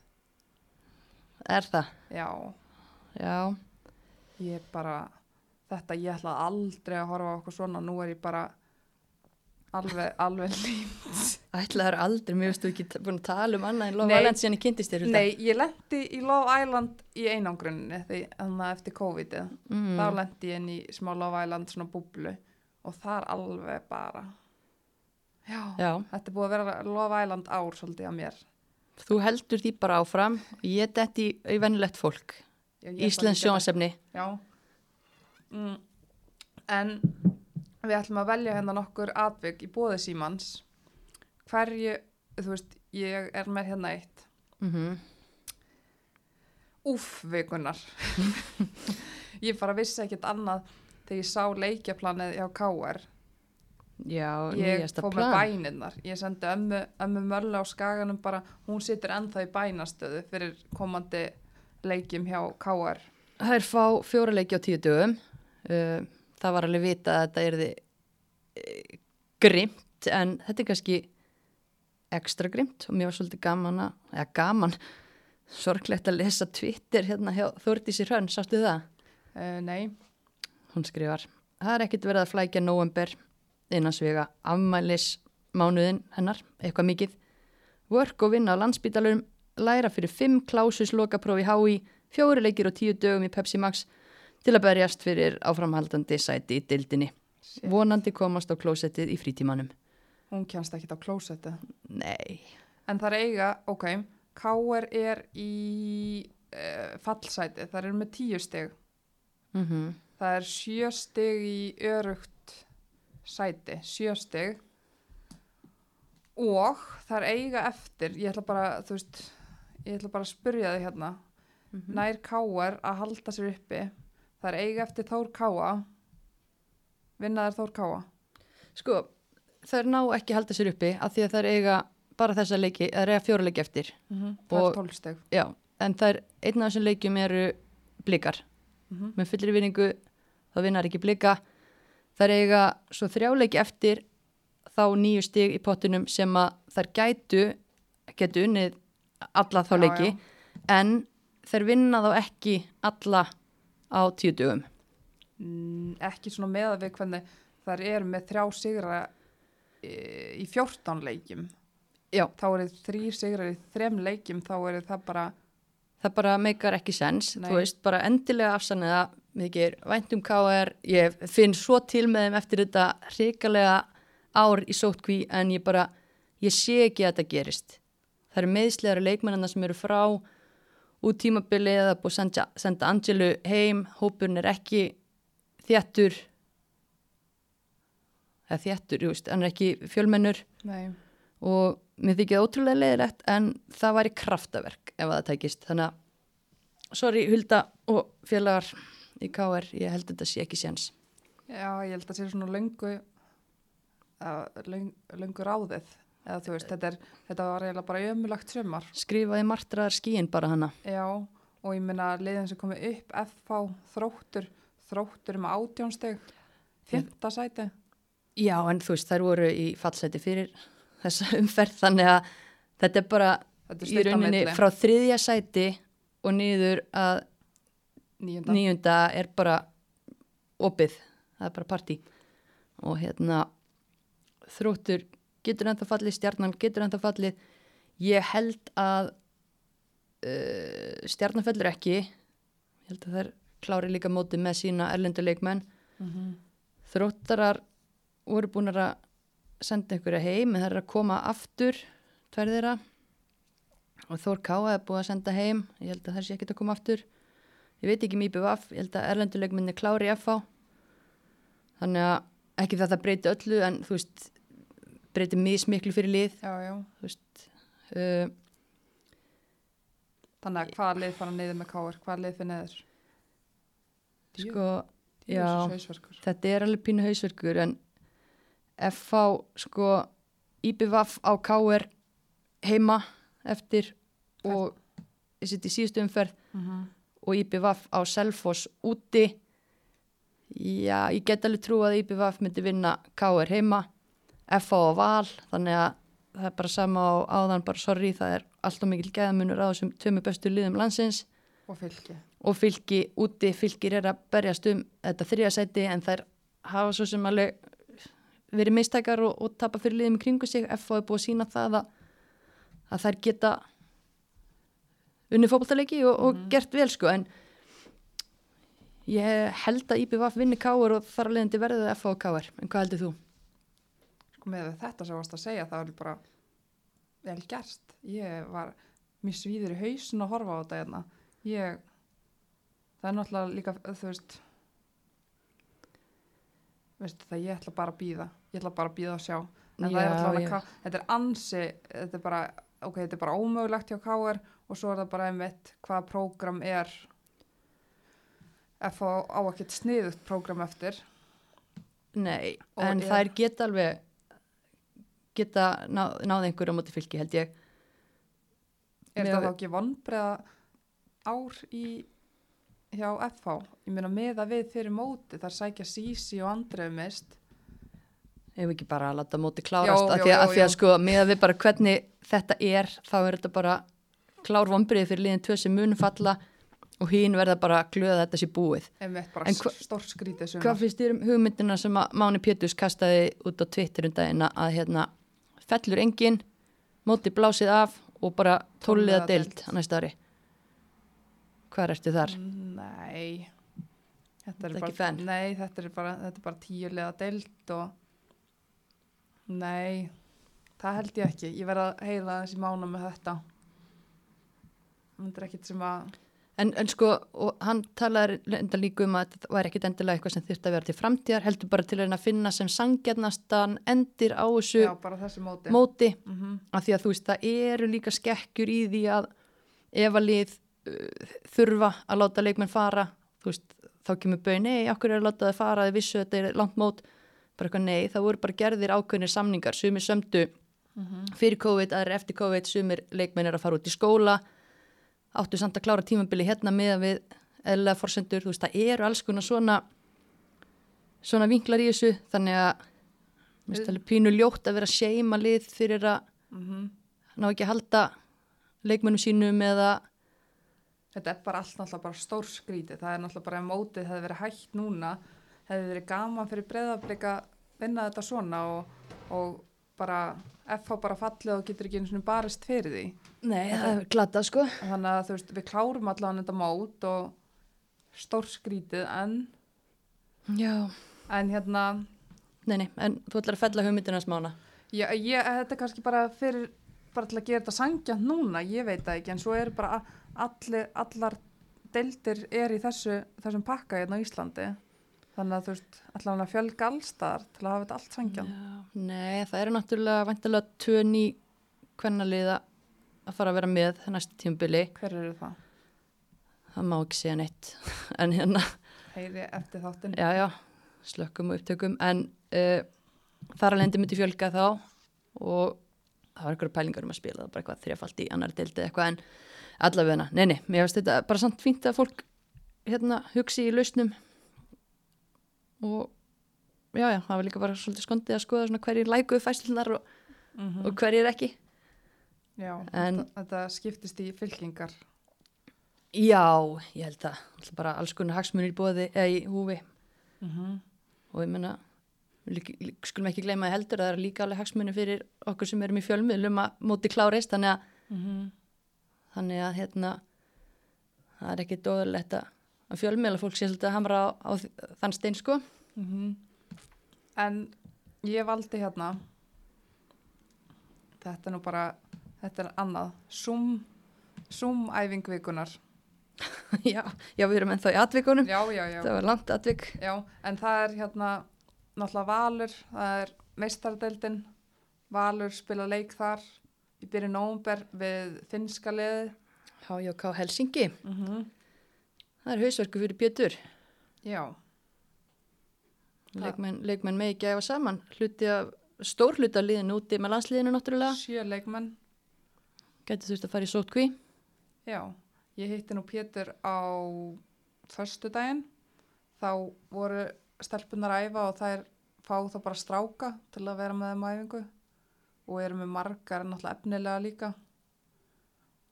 S2: er það,
S1: já,
S2: já,
S1: ég bara þetta ég ætla aldrei að horfa á okkur svona. Nú er ég bara alveg, alveg límt
S2: ætlaður aldrei, mér veistu ekki búin að tala um annað en
S1: Nei.
S2: lofælandi síðan ég kynntist þér
S1: Nei, ég lendi í Love Island í einangrunni þannig að eftir COVID-ið.
S2: Mm.
S1: þá lendi ég inn í smá Love Island svona búblu og það er alveg bara já,
S2: Já,
S1: þetta er búið að vera Love Island ár svolítið að mér.
S2: Þú heldur því bara áfram, ég detti venlegt fólk, Íslands sjónsefni,
S1: Já. Mm. En við ætlum að velja hérna nokkur atvik í bóði símans. Hverju, þú veist, ég er með hérna eitt.
S2: Mm
S1: Úff, vikunar [LAUGHS] Ég bara vissi ekkert annað þegar ég sá leikjaplanið hjá KR
S2: já,
S1: ég fór með
S2: plan.
S1: bæninnar ég sendi ömmu, ömmu mörlu á skaganum bara, hún situr ennþá í bænastöðu fyrir komandi leikjum hjá KR
S2: Það er fá fjóra leiki á tíu dögum. Uh, það var alveg vita að þetta er þið grimt en þetta er kannski ekstra grimt og mér var svolítið gaman að, eða gaman, [LAUGHS] sorglegt að lesa Twitter hérna hjá Þórdísi Hrönn, sástu það?
S1: uh, nei,
S2: Hún skrifar, það er ekkit verið að flækja november innansvega afmælis mánuðin hennar, eitthvað mikið. Work og vinna á landsbítalurum, læra fyrir fimm klásus lokaprófi HÍ, fjóri leikir og tíu dögum í Pepsi Max til að berjast fyrir áframhaldandi sæti í dildinni.
S1: shit,
S2: Vonandi komast á klósettið í frítímanum.
S1: hún kjænst ekki á klósetti
S2: Nei.
S1: en það er eiga, ok KR er í uh, fallsæti, það er með tíu stig
S2: Mm
S1: það er sjö stig í örugt sæti, sjö stig og það er eiga eftir, ég ætla bara þú veist, ég ætla bara að spyrja þig hérna
S2: Mhm.
S1: nær káar að halda sér uppi það er eiga eftir Þór Káa vinna þær Þór Káa
S2: Sko, það er ná ekki að halda sér uppi af því að það er eiga bara þessa leiki, það er eiga fjóra leiki eftir.
S1: það
S2: Og-
S1: er tólsteg
S2: Já, en það er einn af þessum leikjum eru blikar.
S1: Mhm.
S2: Með fullir vinningu, þá vinnar ekki blika. Er eiga svo þrjáleiki eftir, þá nýju stig í pottunum sem að þær gætu getu unnið alla þá
S1: Já,
S2: leiki en þær vinna þá ekki alla á tíu dögum
S1: Mm, ekki svona með við hvernig þær eru með þrjá sigra e, í 14 leikjum
S2: Já.
S1: þá eru þrý sigrar í þrem leikjum þá eru það bara
S2: það bara meikar ekki sens
S1: Nei.
S2: þú veist, bara endilega afsanniða mikið væntum KR, ég finn svo til með þeim eftir þetta hrikalega ár í sótkví en ég bara, ég sé ekki að þetta gerist. Það eru meðslegar leikmennina sem eru frá út tímabili eða búið senda, senda Angelu heim, hópurinn er ekki þjættur eða þjættur, ég veist, hann er ekki fjölmennur.
S1: Nei,
S2: og mér þykir það ótrúlega leiðilegt en það væri kraftaverk ef það tækist. Þannig að sorry Hulda og félagar í KR ég held að þetta sé ekki séns.
S1: Já ég held að sé svona löngu löng, löngu ráðið. Eða þú veist, þetta, er, þetta var eiginlega bara ömulagt sumar.
S2: Skrifaði martraðar skíin bara hana.
S1: Já, og ég minna liðin sem komið upp FH þróttur, þróttur með átjónsteg fymta sæti.
S2: Já en þú veist þær voru í fallseti fyrir þessa [LAUGHS] umferð þannig að þetta er bara
S1: þetta er
S2: í rauninni frá þriðja sæti og niður að
S1: níunda.
S2: Nýjunda er bara opið, það er bara partí. Og hérna þróttur getur ennþá fallið, stjarnan getur ennþá fallið. Ég held að uh, stjarnan fellur ekki. Ég held að þær klári líka móti með sína erlenduleikmenn
S1: Mhm.
S2: þróttarar voru búin að senda einhverja heim en það er að koma aftur tvær þeirra. Og Þór Káa er búin að senda heim. Ég held að það sé ekkert að koma aftur ég veit ekki mýpi vaff, ég held að erlenduleikminni klári FH þannig að ekki það það breyti öllu en þú veist breyti mismiklu fyrir lið.
S1: Já, já,
S2: veist uh,
S1: þannig að hvaða lið fara niður með káir hvaða lið fyrir neður
S2: sko, já.
S1: já,
S2: þetta er alveg pínu hausverkur en FH sko IBVF á KR heima eftir og ég sitt í síðustu umferð.
S1: Mhm.
S2: Og IBVF á Selfoss úti. Já, ég get alveg trú að IBVF myndi vinna KR heima FH á val þannig að það er bara sama á áðan bara sorry, það er alltaf mikil geðamunur á þessum tveimu bestu liðum landsins.
S1: Og fylki.
S2: Og fylki úti, fylkir er að berjast um þetta þriðasæti en þær hafa svo sem alveg verið mistækar og, og tapa fyrir liðum kringu sig. FH er búið að sína það að, að þær geta unni fótballtaleiki og, og gert vel sko en ég held að IBVF vinni káur og þar að leiðandi verði FH og káur en hvað heldur þú?
S1: sko með þetta sem varst að segja það var bara vel gerst. Ég var mér svíður í hausin að horfa á þetta hérna. Ég það er náttúrulega líka þú veist veistu það ég ætla bara að býða ég ætla bara að býða og sjá. En það er
S2: Já,
S1: alltaf
S2: já.
S1: að þetta er ansi þetta er bara, ok, þetta er bara ómögulegt hjá KR og svo er það bara einmitt hvaða prógram er. F á á ekkert sniðugt prógram eftir.
S2: Nei,
S1: Og
S2: en
S1: er-
S2: þær geta alveg geta náð, náð einhverju á móti fylki held ég.
S1: Er það þá ekki vonbreiða ár í hjá FH? Ég meina með að við fyrir móti þar sækja Sísi og Andreu mist.
S2: Ef ekki bara að láta móti klárast?
S1: Jó,
S2: af
S1: jó,
S2: því að,
S1: jó,
S2: að, því að sko með að við bara hvernig þetta er þá er þetta bara klár vonbrið fyrir liðin tvö sem mun falla og hín verða bara að glöða þetta sé búið. En
S1: sumar.
S2: Hvað finnst þér um hugmyndina sem að Máni Pétus kastaði út á Twitter um daginn að hérna fellur engin, móti blásið af og bara tóliða deild. á næsta ári. Hvað ertu þar?
S1: Nei. Þetta
S2: Þetta
S1: er
S2: ekki
S1: bara, nei, þetta er bara, þetta er bara tíulega deilt og nei, það held ég ekki. Ég verð að heyra þessi mána með þetta. Þetta er ekkit sem að,
S2: En, en sko, og hann talaði enda líka um að þetta væri ekkit endilega eitthvað sem þurfti að vera til framtíðar, heldur bara til að finna sem sangjarnastan endir á þessu
S1: já, bara þessi móti.
S2: móti,
S1: mm
S2: af því að þú veist, það eru líka skekkjur í því að ef að lið uh, þurfa að láta leikmenn fara, þú veist, þá kemur bau, nei, okkur er að láta það fara, þið vissu þetta er langt mót, bara eitthvað nei, það voru bara gerðir ákveðnir samningar, sumir sömdu fyrir COVID, aðrir eftir COVID, sumir leikmenn er að fara út í skóla, áttu samt að klára tímabili hérna með við eðlega forsendur, þú veist, það eru alls konar svona svona vinklar í þessu, þannig að Mér finnst alveg pínu ljótt að vera seima lið fyrir að
S1: Mm
S2: ná ekki að halda leikmönnum sínum eða
S1: Þetta er bara allt náttúrulega bara stór skrítið. Það er náttúrulega bara mótið hefði verið hægt núna, hefði verið gaman fyrir breyðablika vinna þetta svona og, og bara FH bara fallið og getur ekki einu svona barist fyrir því.
S2: Nei, það er glata sko
S1: Þannig að þú veist, við klárum allavega þetta mót og stór skrítið en,
S2: Já,
S1: en hérna,
S2: nei, nei, en þú ætlar að fella hugmyndina smána
S1: ég, ég, þetta er kannski bara fyrir, bara til að gera þetta sangjant núna, ég veit það ekki, en svo er bara allir, allar deildir er í þessu, þessum pakka hérna á Íslandi. Þannig að þú veist, allavega að fjölga allstar til að hafa þetta allt sangjant.
S2: Já, nei, það eru náttúrulega vantilega ný kvennaliða að fara að vera með næstu tímubili
S1: Hver eru það?
S2: það má ekki segja neitt. [LAUGHS] En hérna,
S1: Heyri eftir þáttinn.
S2: já, já. Slökkum og upptökum. En uh, þar að lendi myndi fjölga þá og það var einhverja pælingar um að spila það bara eitthvað þrjafalt í annar deildi eitthvað en allavega, nei, nei, mér finnst þetta bara samt fínt að fólk hérna hugsi í lausnum og já, já, það var líka bara svolítið skondið að skoða svona hverjir lækuðu fæslunar og,
S1: Mm
S2: og hverjir ekki
S1: Já,
S2: En-
S1: þetta, þetta skiptist í fylkingar.
S2: Já, ég held. Alltaf bara alls konar hagsmunir bóði eða í húfi
S1: Mm -hmm.
S2: og ég menna, skulum ekki gleyma að heldur að það er líka alveg hagsmunir fyrir okkur sem erum í fjölmiðlum að móti klárist þannig að,
S1: Mm
S2: þannig að hérna, það er ekki dóðurlegt að, að fjölmiðla fólk sé svolítið að hamra á, á þann stein sko.
S1: Mhm. En ég valdi hérna, þetta er nú bara, þetta er annað, Zoom, Zoom æfingvikunar. [LAUGHS]
S2: já, já, við erum ennþá í atvikunum.
S1: Já, já, já,
S2: Það var langt atvik.
S1: já, en það er hérna náttúrulega Valur, það er meistaradeildin, Valur spila leik þar í byrju nómber við finska liði.
S2: HJK Helsingi.
S1: Mm -hmm.
S2: Það er hausverku fyrir Bjötur.
S1: Já,
S2: Leikmenn, leikmenn með ekki að æfa saman. Hluti af, stór hluti af liðinu úti með landsliðinu náttúrulega.
S1: sjö leikmenn.
S2: Gæti þú veist að fara í sótkví.
S1: Já, ég hitti nú Pétur á föstudaginn. Þá voru stelpunar að æfa og þær fá þá bara stráka til að vera með þeim á æfingu og eru með margar náttúrulega efnilega líka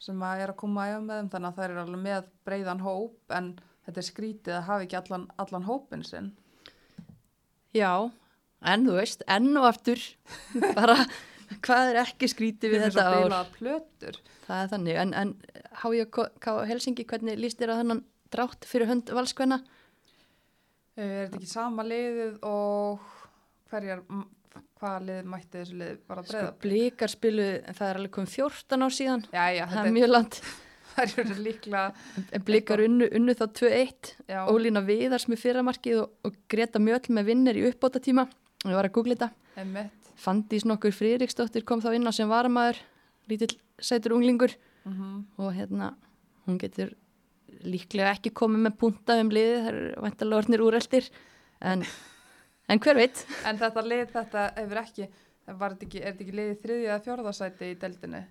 S1: sem að er að koma að með þeim þannig að þær eru alveg með breiðan hóp en þetta er skrítið að hafa ekki allan, allan hópin sinn.
S2: Já, en þú veist, enn og aftur, [LAUGHS] bara hvað er ekki skrítið við þetta ár? Það er þannig, en, en HJK Helsingi, hvernig líst þér á þennan drátt fyrir hönd valskvenna?
S1: Eh, Er þetta ekki sama liðið og hverjar, hvaða lið mætti þessu lið bara
S2: Sko,
S1: breyða?
S2: blíkar spilu, það er alveg komið 14 ár síðan,
S1: Já, já,
S2: það er mjög land, [LAUGHS]
S1: þær eru líklega,
S2: en blíkar unnu, unnu þá 2-1,
S1: já,
S2: Ólína Viðars með fyrramarkið og, og Greta Mjöll með vinnir í uppbóta tíma, ég var að googla þetta.
S1: einmitt.
S2: Fandís nokkur Friðriksdóttir kom þá inn á sem varamæður, lítill sætur unglingur.
S1: Mm
S2: og hérna hún getur líklega ekki komið með punta um liðið, það eru vantalega orðnir úreldir en, en hver veit?
S1: En þetta lið, þetta hefur ekki, ekki, er þetta ekki liðið þriðja eða fjórðasæti í deildinni?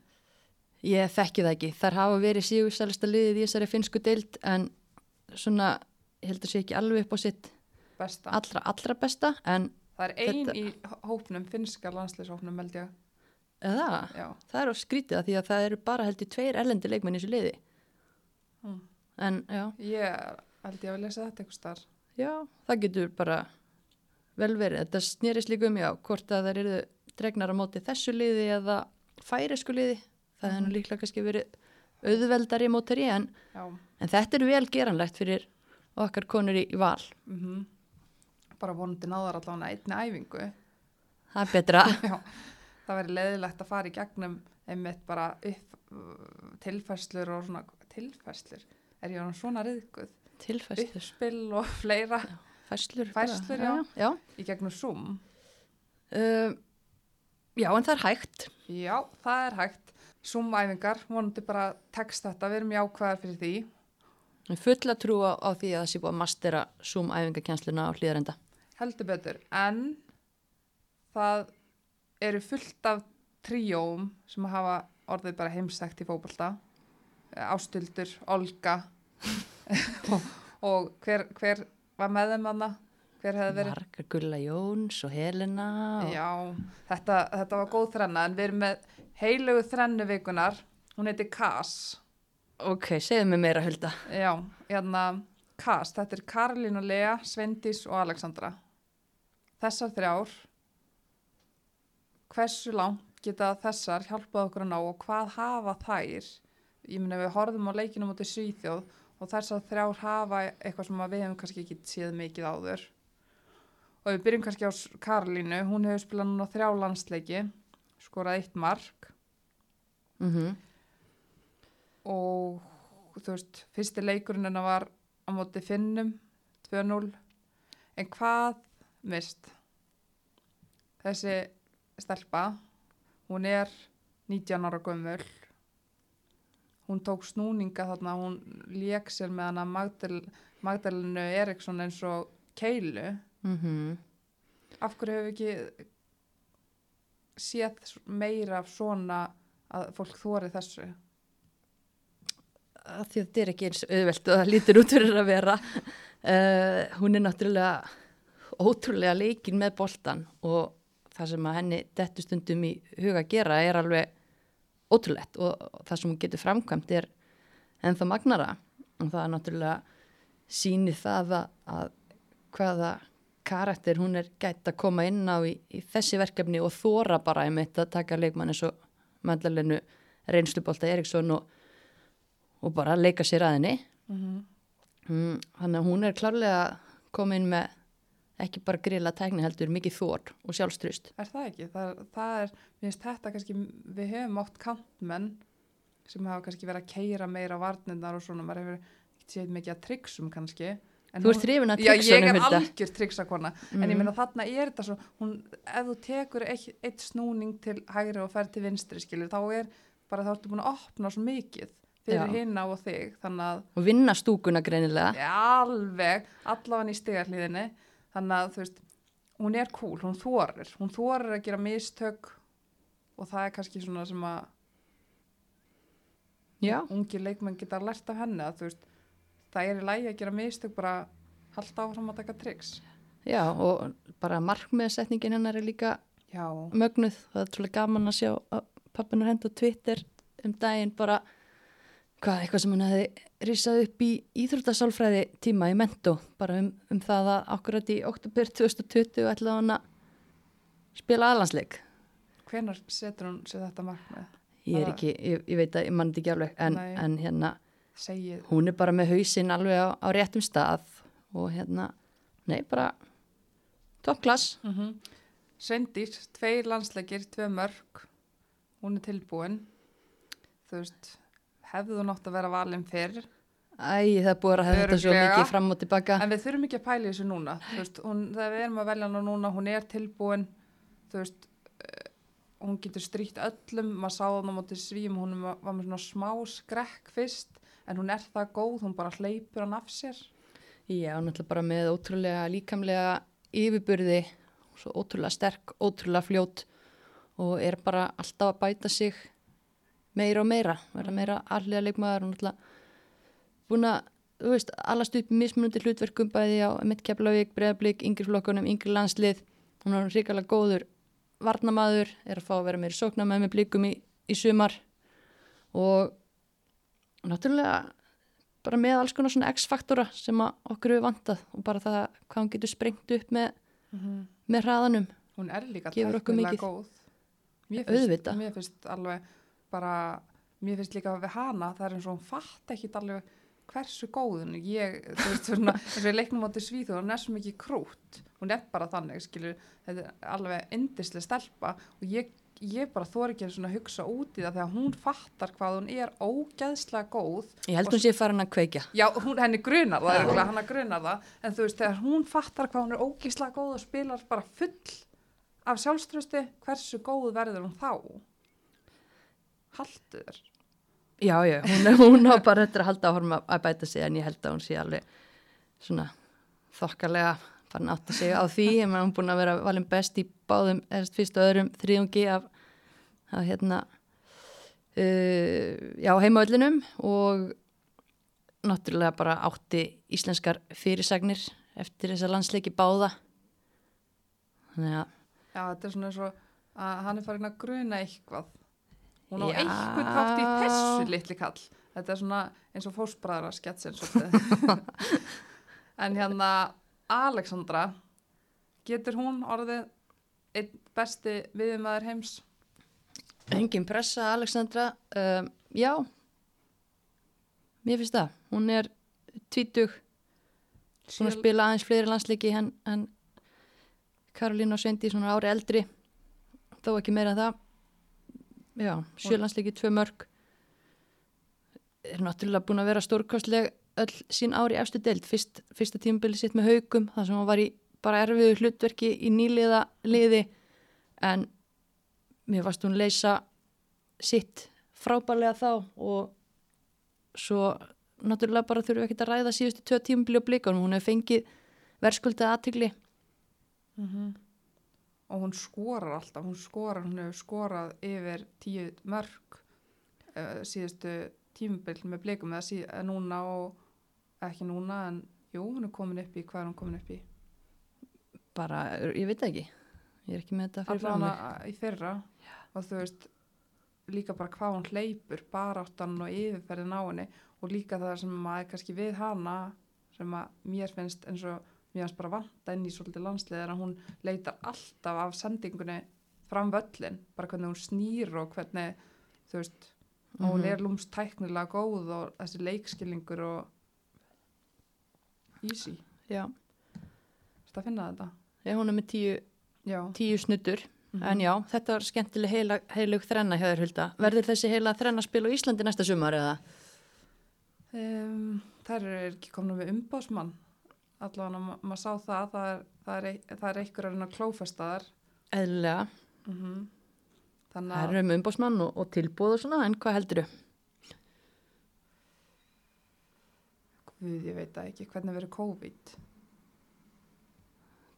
S2: Ég þekki það ekki, þar hafa verið sígurstælista liðið í þessari finsku deild en svona, ég held að sé ekki alveg upp á sitt
S1: Besta.
S2: allra, allra besta en
S1: það er ein
S2: þetta-
S1: í hópnum, finska landslýshópnum held ég.
S2: eða, það er á skrítið að því að það eru bara held í tveir erlendi leikmenn í þessu liði
S1: Mm.
S2: en já,
S1: Ég held ég að lesa þetta eitthvað starf.
S2: já, það getur bara vel verið, þetta snýrist líka um já, hvort að það eru dregnar á móti þessu liði eða færisku liði það hefur nú líklega kannski verið auðveldari mótari en,
S1: Já.
S2: en þetta er vel geranlegt fyrir okkar konur í, í val
S1: Mm Bara vonandi náðar allavega einni æfingu.
S2: það er betra [LAUGHS]
S1: Já. Það verður leiðilegt að fara í gegnum einmitt bara upp uh, tilfærslur og svona, tilfærslur? Er ég orðin svona riðguð?
S2: tilfæstur,
S1: Uppspill og fleira
S2: fæslur bara.
S1: Færslur,
S2: já, já.
S1: í gegnum Zoom.
S2: Um, já, en það er hægt
S1: Já, það er hægt. Zoom-æfingar, vonandi bara tekst þetta, við erum jákvæðar fyrir því.
S2: Ég fulla trú á, á því að það sé búið að mastera Zoom æfingakennsluna á hlýðarenda
S1: Heldur betur, en það eru fullt af tríóum sem hafa orðið bara heimstækt í fótbolta. Ástuldur, Olga og, [LAUGHS] og hver, hver var með þeim aðna? hver hefði verið?
S2: Margar Gulla Jóns og Helena og...
S1: Já, þetta, þetta var góð þrenna en við erum með heilögu þrennu vikunar hún heitir Kass
S2: Ok, segðu mig meira Hulda.
S1: Já, hérna Kass, þetta er Karolín og Lea, Svendís og Alexandra. Þessar þrjár hversu langt geta þessar hjálpað okkur að ná og hvað hafa þær? Ég meina við horfum á leikinu mútið Svíþjóð og þessar þrjár hafa eitthvað sem að við hefum kannski ekki séð mikið áður. Og við byrjum kannski á Karolínu. Hún hefur spilað núna þrjá landsleiki skorað eitt mark.
S2: Mm
S1: og þú veist, fyrsti leikurinn hennar var á móti Finnum 2-0 en hvað mist þessi stelpa hún er 19 ára gömul hún tók snúninga þarna hún lék sér með hana Magdal, Magdalenu Eriksson eins og keilu.
S2: -hmm.
S1: af hverju hefur ekki séð meira af svona að fólk þóri þessu?
S2: Að því að þetta er ekki eins auðvelt og það lítur út fyrir að vera. Uh, hún er náttúrulega ótrúlega leikin með boltan og það sem að henni dettu stundum í huga að gera er alveg ótrúlegt og það sem hún getur framkvæmt er ennþá magnara og það er náttúrulega síni það að, að hvaða karakter hún er gætt að koma inn á í, í þessi verkefni og þóra bara einmitt að taka leikmann eins og mandalinu reynslubólta Eriksson og og bara leika sér að henni
S1: mm -hmm.
S2: mm, þannig að hún er klárlega komin með ekki bara grilla tækni heldur mikið þór og sjálfstrust
S1: Er það ekki? Það, það er, mér finnst þetta kannski, við hefum átt kantmenn sem hafa kannski verið að keira meira varnirnar og svona, maður hefur ekki séð mikið að tryggsum kannski. En
S2: Þú ert hrifin að
S1: Já, ég er algjör tryggsakona, en ég
S2: Mhm.
S1: meina þarna er þetta svo, hún, ef þú tekur eitt, eitt snúning til hægri og fer til vinstri, skilur, þá er bara þá ertu búin að opna svo mikið fyrir
S2: Já.
S1: hinna og þig, þannig að
S2: og vinna stúkuna greinilega
S1: alveg, allavega í stigarhlíðinni þannig að þú veist hún er cool, hún þorir, hún þorir að gera mistök og það er kannski svona sem að
S2: já,
S1: ungi leikmenn geta lært af henni að þú veist, það er í lægi að gera mistök bara halda áfram að taka triks
S2: já og bara markmiðsetningin hennar er líka
S1: já,
S2: mögnuð. Það er trúlega gaman að sjá pappinar henda á Twitter um daginn bara hvað, eitthvað sem hann hefði risað upp í íþróttasálfræði tíma í mentó, bara um, um það að akkurat í oktober 2020 ætlaði hann að spila aðlandsleik
S1: hvenar setur hún sér þetta markmið?
S2: Ég er ekki, ég, ég veit að ég mann ekki alveg en, en hérna,
S1: segið,
S2: hún er bara með hausinn alveg á, á réttum stað og hérna, nei bara toppklass
S1: mm -hmm. Sveindís, tveir landsleikir tvei mörg, hún er tilbúin. Þú veist hefðu þú nátt að vera valin fyrr?
S2: Æ, það er búið að hafa þetta svo mikið fram og tilbaka.
S1: En við þurfum ekki að pæla þessu núna, veist, hún, þegar við erum að velja hana núna, hún er tilbúin, þú veist, uh, hún getur stríkt öllum, maður sá það á móti svím, hún var með svona smá skrekk fyrst, en hún er það góð, hún bara hleypur hann af sér.
S2: Já, náttúrulega bara með ótrúlega líkamlega yfirburði, svo ótrúlega sterk, ótrúlega fljót og er bara alltaf að bæta sig meira og meira, verða meira alliða leikmaður og náttúrulega búin að, þú veist, allast upp mismunandi hlutverkum bæði á mitt keflavík, breðablík, yngri flokkunum, yngri landslið, hún er ríkala góður varnamaður, er að fá að vera meira sóknar með með blíkum í, í sumar og náttúrulega bara með alls konar svona X-faktora sem okkur hefur vantað og bara það hvað hún getur sprengt upp með, með hraðanum.
S1: Hún er líka tæknilega góð. Mér
S2: Auðvitað.
S1: Mér finnst alveg bara, mér finnst líka við hana, það er eins og hún fatt ekki alveg hversu góðun ég, þú veist, svona, [LAUGHS] og ég leiknum átti svíðu, hún er svo mikið krút, hún er bara þannig, skilur, þetta er alveg indislega stelpa. Og ég, ég bara þóri ekki að hugsa út í það þegar hún fattar hvað hún er ógeðslega góð.
S2: Ég held hún sé farin að kveikja.
S1: Já, hún, henni grunar það, örugglega, hann grunar það, en þú veist, þegar hún fattar hvað hún er ógíslega góð og spilar bara full af sjálfströsti, hversu góð verður hún þá? Haltu þér.
S2: Já, já, hún, hún á bara eftir að halda áhorm að, að bæta sig en ég held að hún sé alveg svona þokkalega farin átt að segja á því en hún er búin að vera valin best í báðum eða fyrst og öðrum þriðungi af, af hérna uh, já, heimaöllinum og náttúrulega bara átti íslenskar fyrirsagnir eftir þessa landsleiki báða þannig að
S1: Já, þetta er svona og að hann er farin að gruna eitthvað. Hún á
S2: Já.
S1: eitthvað þátt í þessu litli kall. Þetta er svona eins og fósbræðra sketsin [LAUGHS] en hérna Alexandra, getur hún orðið einn besti viðumæður heims?
S2: engin pressa Alexandra. Um, já. Mér finnst það. Hún er tvítug. Hún að
S1: Sjö-
S2: spila aðeins fleiri landsleiki en, en Karolína og Svendi svona ári eldri. Þó ekki meira en það já, sjö landsleiki, tvö mörg er náttúrulega búin að vera stórkostleg öll sín ári efstu deild, Fyrst, fyrsta tímabili sitt með haugum, þar sem var í bara erfiðu hlutverki í nýliða liði. En mér varst hún leysa sitt frábærlega þá og svo náttúrulega bara þurfum við ekki að ræða síðustu tvö tímabili og blikunum, hún hefur fengið verðskuldið aðtigli
S1: Mhm. Og hún skorar alltaf, hún skorar, hún hefur skorað yfir tíu mörg uh, síðustu tímubill með blikum eða sí, eh, núna og ekki núna en jú, hún er komin upp í, hvað er hún komin upp í?
S2: bara, ég veit ekki. Ég er ekki með þetta fyrir mig
S1: Allavega í fyrra. Og þú veist líka bara hvað hún hleypur baráttan og yfirferðin á henni og líka það sem að kannski við hana sem að mér finnst eins og mér finnst bara vanta inn í svolítið landslið er að hún leitar alltaf af sendingunni fram völlin, bara hvernig hún snýr og hvernig, þú veist og hún
S2: Mhm.
S1: er lúmst tæknilega góð og þessi leikskilningur og easy,
S2: já,
S1: þetta finna þetta?
S2: Ég hún er með tíu,
S1: já,
S2: tíu snuttur
S1: Mhm.
S2: en já, þetta var skemmtileg heila, heilug þrenna hjá þér Hulda. Verður þessi heila þrenna spil á Íslandi næsta sumar eða?
S1: Um, þær eru ekki komna með umbásmann allavega ma maður sá það það er, það er, það er einhver að reyna að klófesta þar
S2: eðlilega,
S1: mm þannig
S2: það
S1: að
S2: er um umbósmann og, og tilbúð og svona, en hvað heldur þú?
S1: Guð, ég veit það ekki, hvernig verður COVID?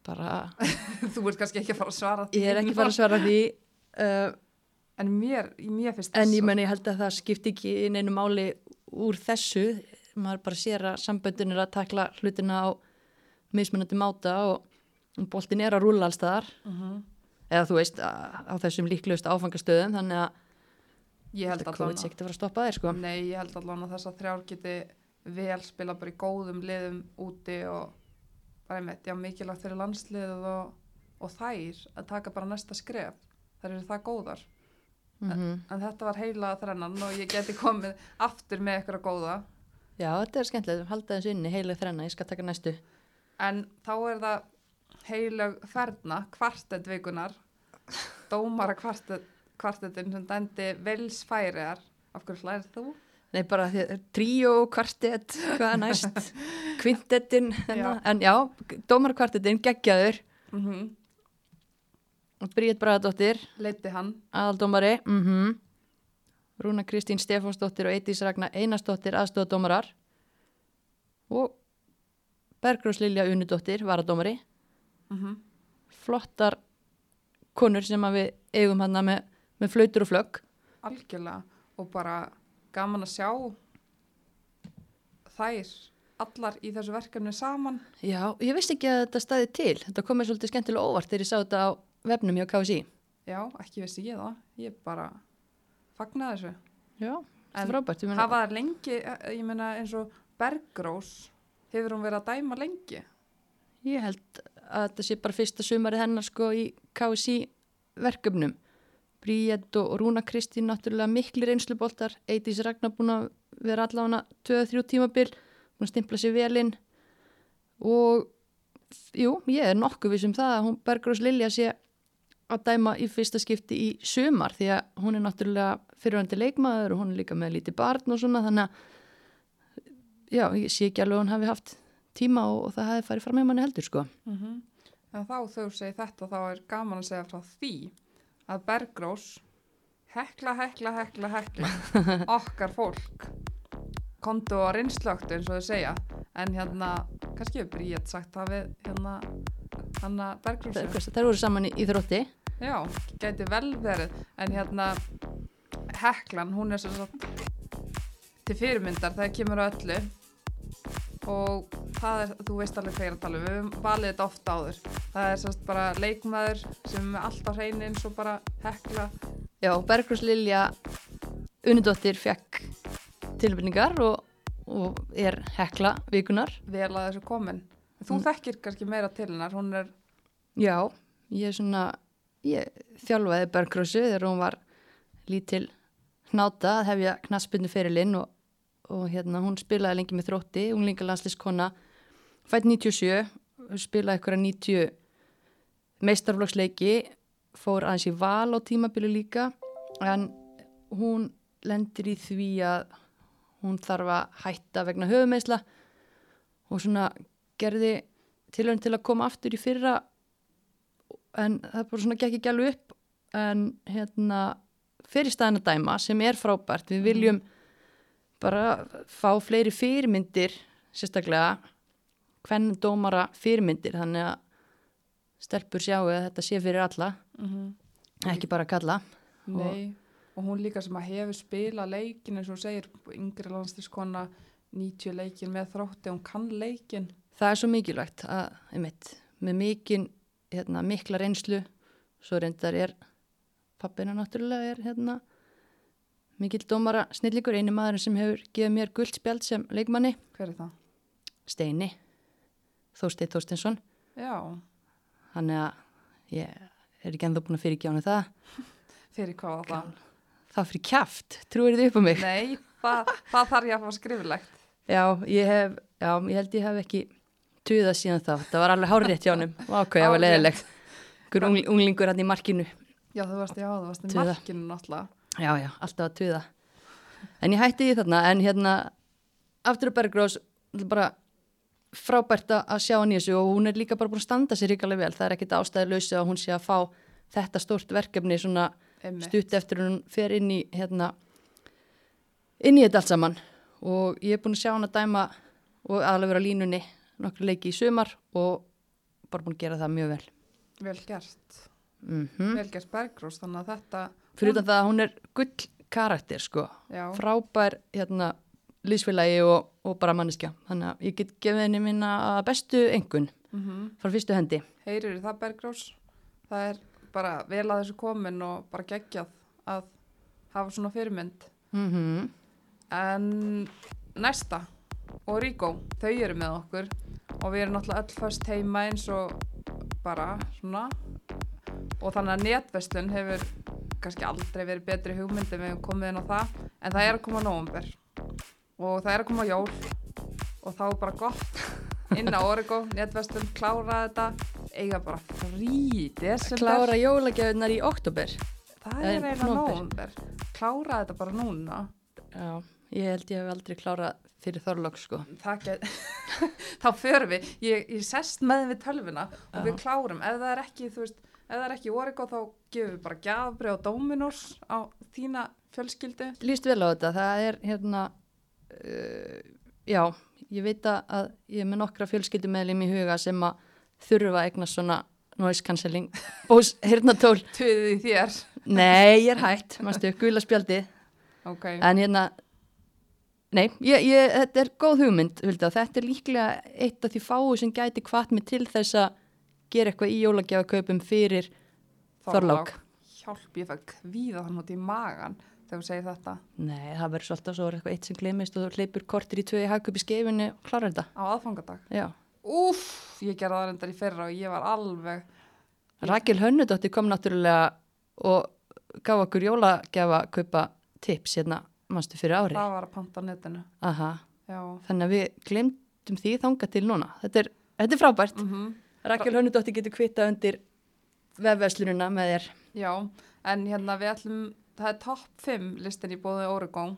S2: Bara, [LAUGHS]
S1: þú ert kannski ekki að fara að svara því.
S2: Ég er ekki bara að svara því uh, [LAUGHS]
S1: en mér, mér finnst
S2: en
S1: þess
S2: ég menn ég held að það skipti ekki í neinu máli úr þessu. Maður bara sér að samböndin er að takla hlutina á mismunandi máta og, boltin er að rúla allstaðar
S1: mm
S2: eða þú veist á, þessum líklegust áfangastöðum þannig að
S1: ég held
S2: þetta COVID sé
S1: allavega
S2: ekkert að fara að stoppa þér sko.
S1: Nei, ég held allavega að þess að þrjár geti vel spila bara í góðum liðum úti og bara einmitt, já mikilvægt fyrir landsliðið og, og þær að taka bara næsta skref. Þær eru það góðar.
S2: Mm
S1: En þetta var heila þrennan og ég geti komið aftur með eitthvað góða.
S2: Já, þetta er skemmtilegt, halda þessu inni heilig þrenna, ég skal taka næstu
S1: En þá er það heilög þerna, kvartett vikunar, dómara kvartett, kvartettin sem dændi vels færiðar. Af hverju hlærið þú?
S2: Nei, bara því að tríó, kvartett, hvað er næst [LAUGHS] kvintettin,
S1: Já.
S2: en já dómarkvartettin, geggjaður
S1: Mm
S2: Bríett Bragadóttir,
S1: Leiti hann.
S2: aðaldómari mm Rúna Kristín Stefánsdóttir og Eitís Ragnar Einarsdóttir aðstofadómarar og Bergrós Lilja Unudóttir varadómari
S1: Mm
S2: flottar konur sem að við eigum hann með, með flautur og flögg
S1: Algjörlega. Og bara gaman að sjá þær allar í þessu verkefni saman.
S2: Já, ég vissi ekki að þetta staði til þetta komið svolítið skemmtilega óvart þegar ég sá þetta á vefnum hjá KSI
S1: Já, ekki vissi ég það. Ég bara fagnaði þessu.
S2: Já, þetta er frábært
S1: hafa þær lengi, eh, ég meina eins og Bergrós, hefur hún verið að dæma lengi?
S2: Ég held að þetta sé bara fyrsta sumarið hennar sko í KSI verkefnum. Bríett og Rúna Kristín náttúrulega mikli reynsluboltar. Eitís Ragnar búin að vera allavega 2-3 tímabil, að stimpla sér vel inn. Og jú, ég er nokkuð viss um það að hún Bergrós Lilja sé að dæma í fyrsta skipti í sumar því að hún er náttúrulega fyrirvændi leikmaður og hún er líka með lítið barn og svona þannig að já, ég sé ekki alveg að hún hafi haft tíma og, og það hafi farið fram með manni heldur sko.
S1: Mm En þá þau segi þetta, þá er gaman að segja frá því að Bergrós, hekla, hekla, hekla, hekla, [LAUGHS] okkar fólk, kontu og reynslögt eins og þau segja, en hérna, kannski hefur Bríett sagt það við hérna, hanna Bergrósi.
S2: Það, það voru saman í, í þrótti.
S1: Já, gæti vel verið en hérna Heklan, hún er svo svo til fyrirmyndar þegar kemur á öllu og það er, þú veist alveg hvað ég er að tala um, við höfum valið þetta oft áður. Það er sérst bara leikmaður sem er með allt á hreinu eins og bara hekla.
S2: Já, Bergrós Lilja Unidóttir fekk tilbyrningar og, og er hekla vikunar.
S1: vel að þessu komin. Þú
S2: Mm.
S1: þekkir kannski meira til hennar, hún er,
S2: Já, ég er svona, ég þjálfaði Bergrósu þegar hún var lítil hnáta að hefja knaspinu ferilinn og, og hérna hún spilaði lengi með þrótti, unglinga landslískona, fætt 97, spilaði ykkur að 90 meistarflokksleiki, fór aðeins í val á tímabilu líka, en hún lendir í því að hún þarf að hætta vegna höfumeisla og svona gerði tilhörn til að koma aftur í fyrra en það bara svona gekk ekki alveg upp. En hérna fyrir staðin að dæma sem er frábært við viljum bara fá fleiri fyrirmyndir sérstaklega hvern dómara fyrirmyndir þannig að stelpur sjáu að þetta sé fyrir alla ekki bara kalla
S1: nei, og hún líka sem að hefur spila leikin eins og þú segir, yngri landslískona 90 leikin með þrótti, hún kann leikin.
S2: það er svo mikilvægt að, einmitt, með mikinn hérna, mikla reynslu svo reyndar er pappina náttúrulega er hérna mikill dómara snillíkur eini maður sem hefur gefið mér guldspjald sem leikmanni.
S1: Hver er það?
S2: Steini Þórsteinn Þórsteinsson
S1: Já,
S2: þannig að ég er ekki ennþá búin að fyrirgjána það. [LAUGHS]
S1: Fyrir hvað var það?
S2: það fyrir kjaft, trúir þið upp á mig?
S1: Nei, það, það þarf ég að fá skrifilegt.
S2: já, ég hef, já, ég held ég hef ekki tuðað síðan þá, það var alveg hárétt hjá honum. Ákveð, það var leðilegt ungl- unglingur hann í markinu.
S1: Já, þú varst, já, þú varst í markinu náttúrulega.
S2: Já, já, alltaf að tuða. En ég hætti því þarna, en hérna, aftur að Bergrós, bara frábært að sjá hann í þessu og hún er líka bara búin að standa sér ríkalega vel. Það er ekkit ástæðilösi að hún sé að fá þetta stórt verkefni svona stutt eftir hún fer inn í, hérna, inn í þetta allt saman. Og ég er búin að sjá hann að dæma og aðlega vera línunni nokkru leiki í sumar og bara búin að gera það mjög vel.
S1: Vel gert.
S2: Mm
S1: Vel gert Bergrós, þannig að þetta...
S2: Fyrir utan það að hún er gull karakter, sko.
S1: Já,
S2: frábær hérna, lísfélagi og, og bara manneskja. Þannig að ég get gefið henni minna að bestu engun
S1: mm
S2: frá fyrstu hendi.
S1: heyrir það Bergrós? Það er bara vel að þessu komin og bara geggjað að hafa svona fyrirmynd.
S2: Mm
S1: En næsta og Ríkó, þau eru með okkur og við erum náttúrulega öll först heima eins og bara svona og þannig að netverslun hefur kannski aldrei verið betri hugmynd en við komið inn á það en það er að koma nóvumber og það er að koma jól. Og þá er bara gott [LAUGHS] inn á Origo, netverslun, klára þetta eiga bara frí desember.
S2: Klára jólagjöfnar í oktober.
S1: það er eiginlega nóvumber klára þetta bara núna.
S2: Já, ég held ég hef aldrei klárað fyrir þorlokk sko.
S1: get [LAUGHS] þá förum við, ég, ég sest með við tölvuna og við klárum. Ef það er ekki, þú veist, ef það er ekki Origo þá gefum við bara gjafbrið á Dominos á þína fjölskyldu
S2: Lýst vel á þetta, það er hérna, uh, já, ég veit að ég er með nokkra fjölskyldumeðlim í huga sem að þurfa að eigna svona noise cancelling [LAUGHS] bós hirnatól.
S1: töðið í þér
S2: Nei, ég er hætt, mannstu, gula spjaldið.
S1: ok,
S2: En hérna, nei, ég, ég, þetta er góð hugmynd, Hulda. Þetta er líklega eitt af því fáu sem gæti hvart mig til þess að gera eitthvað í jólagjafaköpum fyrir Þorlák.
S1: hjálp ég fæk kvíða þann út í magan þegar þú segir þetta
S2: Nei, það verður svolítið svo er eitthvað eitt sem glemist og þú hleypur kortir í tvö í hagköp í skeifinni og klárar þetta.
S1: á aðfangadag
S2: Já.
S1: Úff, ég gerði það reyndar í fyrra og ég var alveg
S2: Rakel Hönnudóttir kom náttúrulega og gaf okkur jólagjafaköpa tips hérna, mannstu fyrir ári.
S1: það var að panta netinu
S2: Aha,
S1: já,
S2: þannig að við glemtum því þanga til núna. Þetta er, þetta er frábært.
S1: mhm
S2: Rakel Hönnudóttir getur kvita undir vefverslununa með þér.
S1: Já, en hérna við ætlum, það er topp 5 listin í bóði Oregon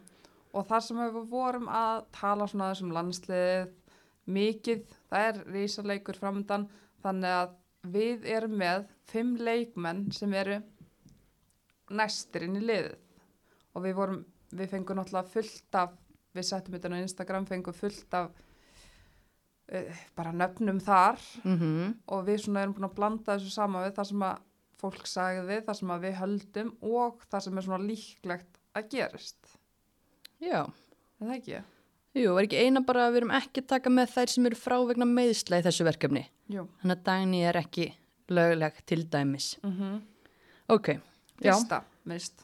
S1: og þar sem við vorum að tala svona þessum landsliðið mikið, það er rísaleikur framöndan, þannig að við erum með 5 leikmenn sem eru næstir inn í liðið og við vorum, við fengum náttúrulega fullt af, við settum þetta á Instagram, fengum fullt af bara nöfnum þar
S2: Mm
S1: og við svona erum búin að blanda þessu sama við það sem að fólk sagði, það sem að við höldum og það sem er svona líklegt að gerist.
S2: Já,
S1: Er það ekki?
S2: Jú, var ekki eina bara að við erum ekki taka með þær sem eru frá vegna meðsla í þessu verkefni.
S1: Jú.
S2: Þannig að Dagný er ekki lögleg til dæmis.
S1: Mm
S2: Ok, já,
S1: Fyrsta, mist.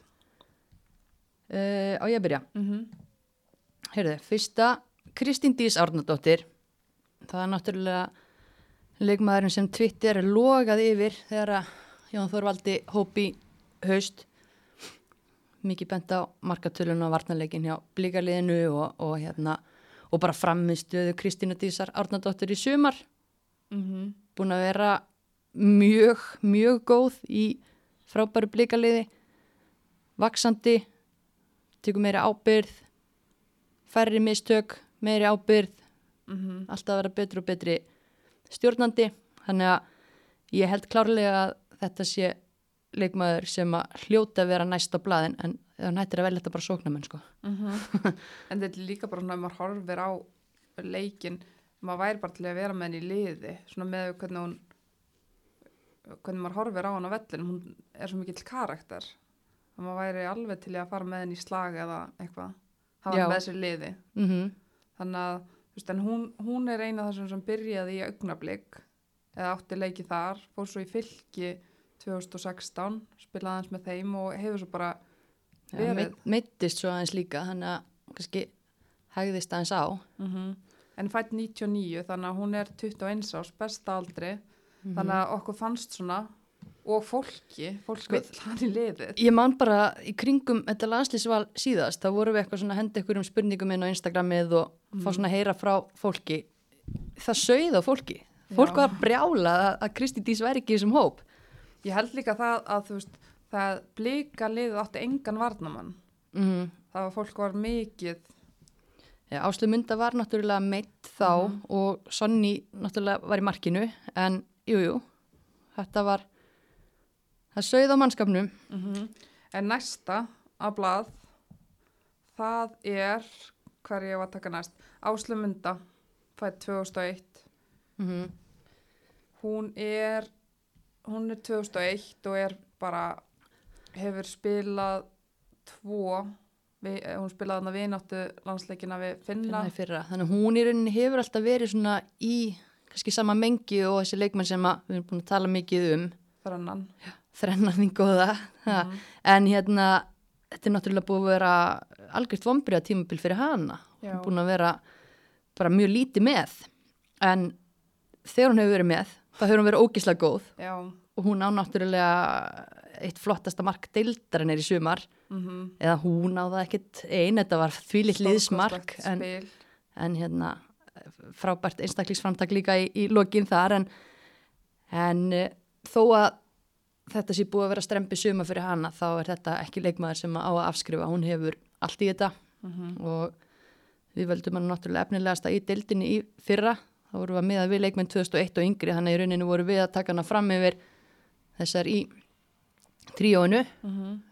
S2: uh, á ég að byrja.
S1: Mm -hmm.
S2: Heyrðu, fyrsta, Kristín Dís Árnadóttir. Það er náttúrulega leikmaðurinn sem Twitter er logað yfir þegar að Jón Þorvaldi hópi haust. Mikið bent á markatölun og varnarleikin hjá blíkaliðinu og, og, hérna, og bara framistuðu Kristínu Dísar Árnadóttir í sumar.
S1: Mm
S2: Búin að vera mjög, mjög góð í frábæru blíkaliði. Vaksandi, tekur meiri ábyrð, færri mistök, meiri ábyrð,
S1: -hmm.
S2: alltaf að vera betri og betri stjórnandi þannig að ég held klárlega að þetta sé leikmaður sem að hljóta að vera næst á blaðin en ef hann hættir að velja þetta bara sóknamenn sko. [LAUGHS]
S1: En þetta er líka bara svona að maður horfir á leikin, maður væri bara til að vera með henni í liði, svona með hvernig hún hvernig maður horfir á hann á vellin, hún er svo mikill karakter. Að maður væri alveg til að fara með henni í slag eða eitthvað hafa hann með þessi liði.
S2: Mm
S1: þannig að veist, hún, hún er eina þessum sem byrjaði í augnablík eða átti leiki þar, fór svo í fylki 2016, spilaði hans með þeim og hefur svo bara verið.
S2: meittist svo aðeins líka þannig að kannski hægðist aðeins á.
S1: Mm en fætt 99 þannig að hún er 21 árs besta aldri.
S2: Mhm.
S1: þannig að okkur fannst svona og fólki, fólk
S2: Sko-
S1: vill hann í liðið.
S2: Ég man bara í kringum þetta landslýsval síðast, þá vorum við eitthvað svona að henda ykkur um spurningum inn á Instagramið og fá svona að heyra frá fólki. Það sögð á fólki. Fólk
S1: Já.
S2: var brjála að, að Kristi Dís væri ekki í þessum hóp.
S1: Ég held líka það að þú veist það blika liðið átti engan varnamann
S2: mm
S1: það var fólk var mikið.
S2: Áslu Munda var náttúrulega meitt þá
S1: Mhm.
S2: og Sonny náttúrulega var í markinu en jújú, jú, þetta var það sögð á mannskapnum.
S1: Mm en næsta á blað það er hver ég var að taka næst. Áslu Munda fætt 2001
S2: mm -hmm.
S1: hún er hún er 2001 og er bara hefur spilað tvo við, eh, hún spilaði hann að vináttu landsleikina við Finna
S2: þannig hún í rauninni hefur alltaf verið svona í kannski sama mengi og þessi leikmenn sem við erum búin að tala mikið um.
S1: Þrennan.
S2: Þrennan þín góða.
S1: Mhm.
S2: en hérna þetta er náttúrulega búið að vera algjört vombriða tímabil fyrir hana. Hún er búin að vera bara mjög lítið með. En þegar hún hefur verið með þá hefur hún verið ógislega góð.
S1: Já,
S2: og hún á náttúrulega eitt flottasta mark deildarinn er í sumar.
S1: Mm
S2: eða hún á það ekkit ein, þetta var þvílitt liðsmark en, en hérna frábært einstaklingsframtak líka í, í lokin þar en, en eh, þó að þetta sé búið að vera strempi suma fyrir hana þá er þetta ekki leikmaður sem á að afskrifa. Hún hefur allt í þetta
S1: Mhm.
S2: og við völdum hann náttúrulega efnilegasta í deildinni í fyrra. Þá vorum við að miða við leikmenn 2001 og yngri þannig að í rauninu voru við að taka hana fram yfir þessar í tríóinu.
S1: Mhm.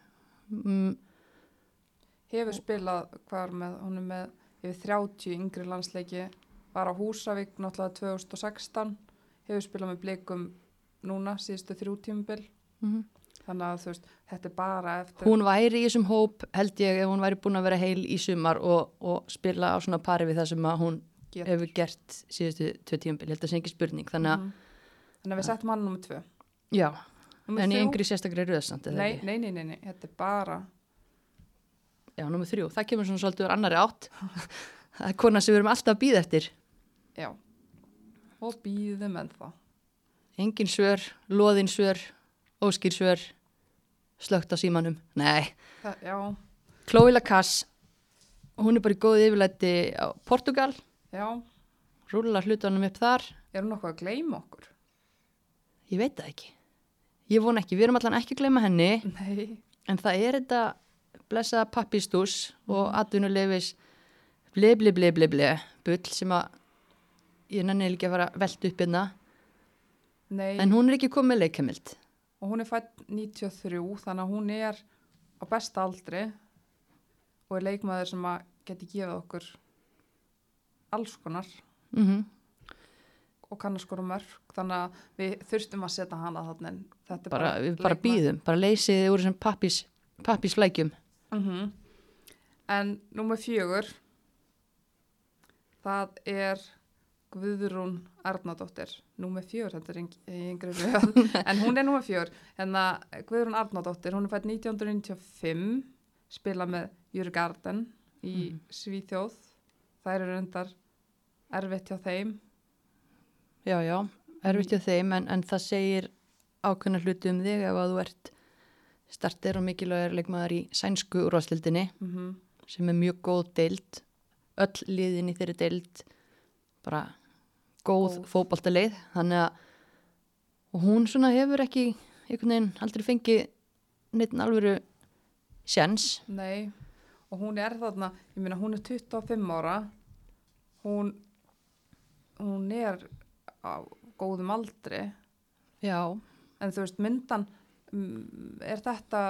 S2: mm,
S1: hefur spilað hvað er með, hún er með yfir 30 yngri landsleiki var á Húsavík náttúrulega 2016 hefur spilað með blikum núna síðustu þrjú tímubil
S2: mm
S1: þannig að þú veist, þetta er bara eftir
S2: hún væri í þessum hóp held ég ef hún væri búin að vera heil í sumar og, og spila á svona pari við það sem að hún
S1: Getur.
S2: hefur gert síðustu tvö tíumbil, það sé ekki spurning þannig að,
S1: Mhm. þannig að við settum hann nummið tvö.
S2: Já,
S1: Númer
S2: en í
S1: þrjú-
S2: yngri sérstaklega röðsamt
S1: nei, nei, nei, nei, nei, þetta er bara
S2: já, nummið þrjú, það kemur svona svolítið úr annari átt. [LAUGHS] Það er kona sem við erum alltaf að býða eftir.
S1: Já. Og býðum en þá
S2: engin svör, loðin svör óskýr svör. Slögt á símanum, nei. Chloe Lacasse hún er bara í góði yfirlæti á Portugal.
S1: Já,
S2: rúlar hlutunum upp þar.
S1: Er hún nokkuð að gleyma okkur?
S2: ég veit það ekki. Ég von ekki, við erum allan ekki að gleyma henni.
S1: Nei,
S2: En það er þetta blessaða pappistús og atvinnuleifis ble ble ble ble ble bull sem að ég nenni ekki að fara velta upp hérna. En hún er ekki komið leikamild
S1: og hún er fætt 93 þannig að hún er á besta aldri og er leikmaður sem að geti gefið okkur alls konar
S2: mm -hmm.
S1: og kann að skora mörg þannig að við þurftum að setja hana þarna en þetta er
S2: bara,
S1: bara,
S2: við bara býðum, bara leysið úr þessum pappis, pappisflækjum
S1: mm en númer fjögur það er Guðrún Arnardóttir, númer fjör, þetta er yng- í yngri röð, [LAUGHS] en hún er númer fjör, hérna Guðrún Arnardóttir, hún er fætt 1995, spila með Jürgarden í
S2: Mhm.
S1: Svíþjóð, þær eru reyndar erfitt hjá þeim,
S2: Já, já, erfitt hjá þeim en, en það segir ákveðna hluti um þig ef að þú ert starter og mikilvægur leikmaður í sænsku úrvastildinni
S1: mm
S2: sem er mjög góð deild. Öll liðin í þeirri deild bara góð,
S1: Góð.
S2: fótboltaleið þannig að hún svona hefur ekki einhvern veginn aldrei fengið neitt alvöru sjens
S1: nei, og hún er þarna, ég meina hún er 25 ára, hún, hún er á góðum aldri,
S2: já,
S1: en þú veist myndan mm, er þetta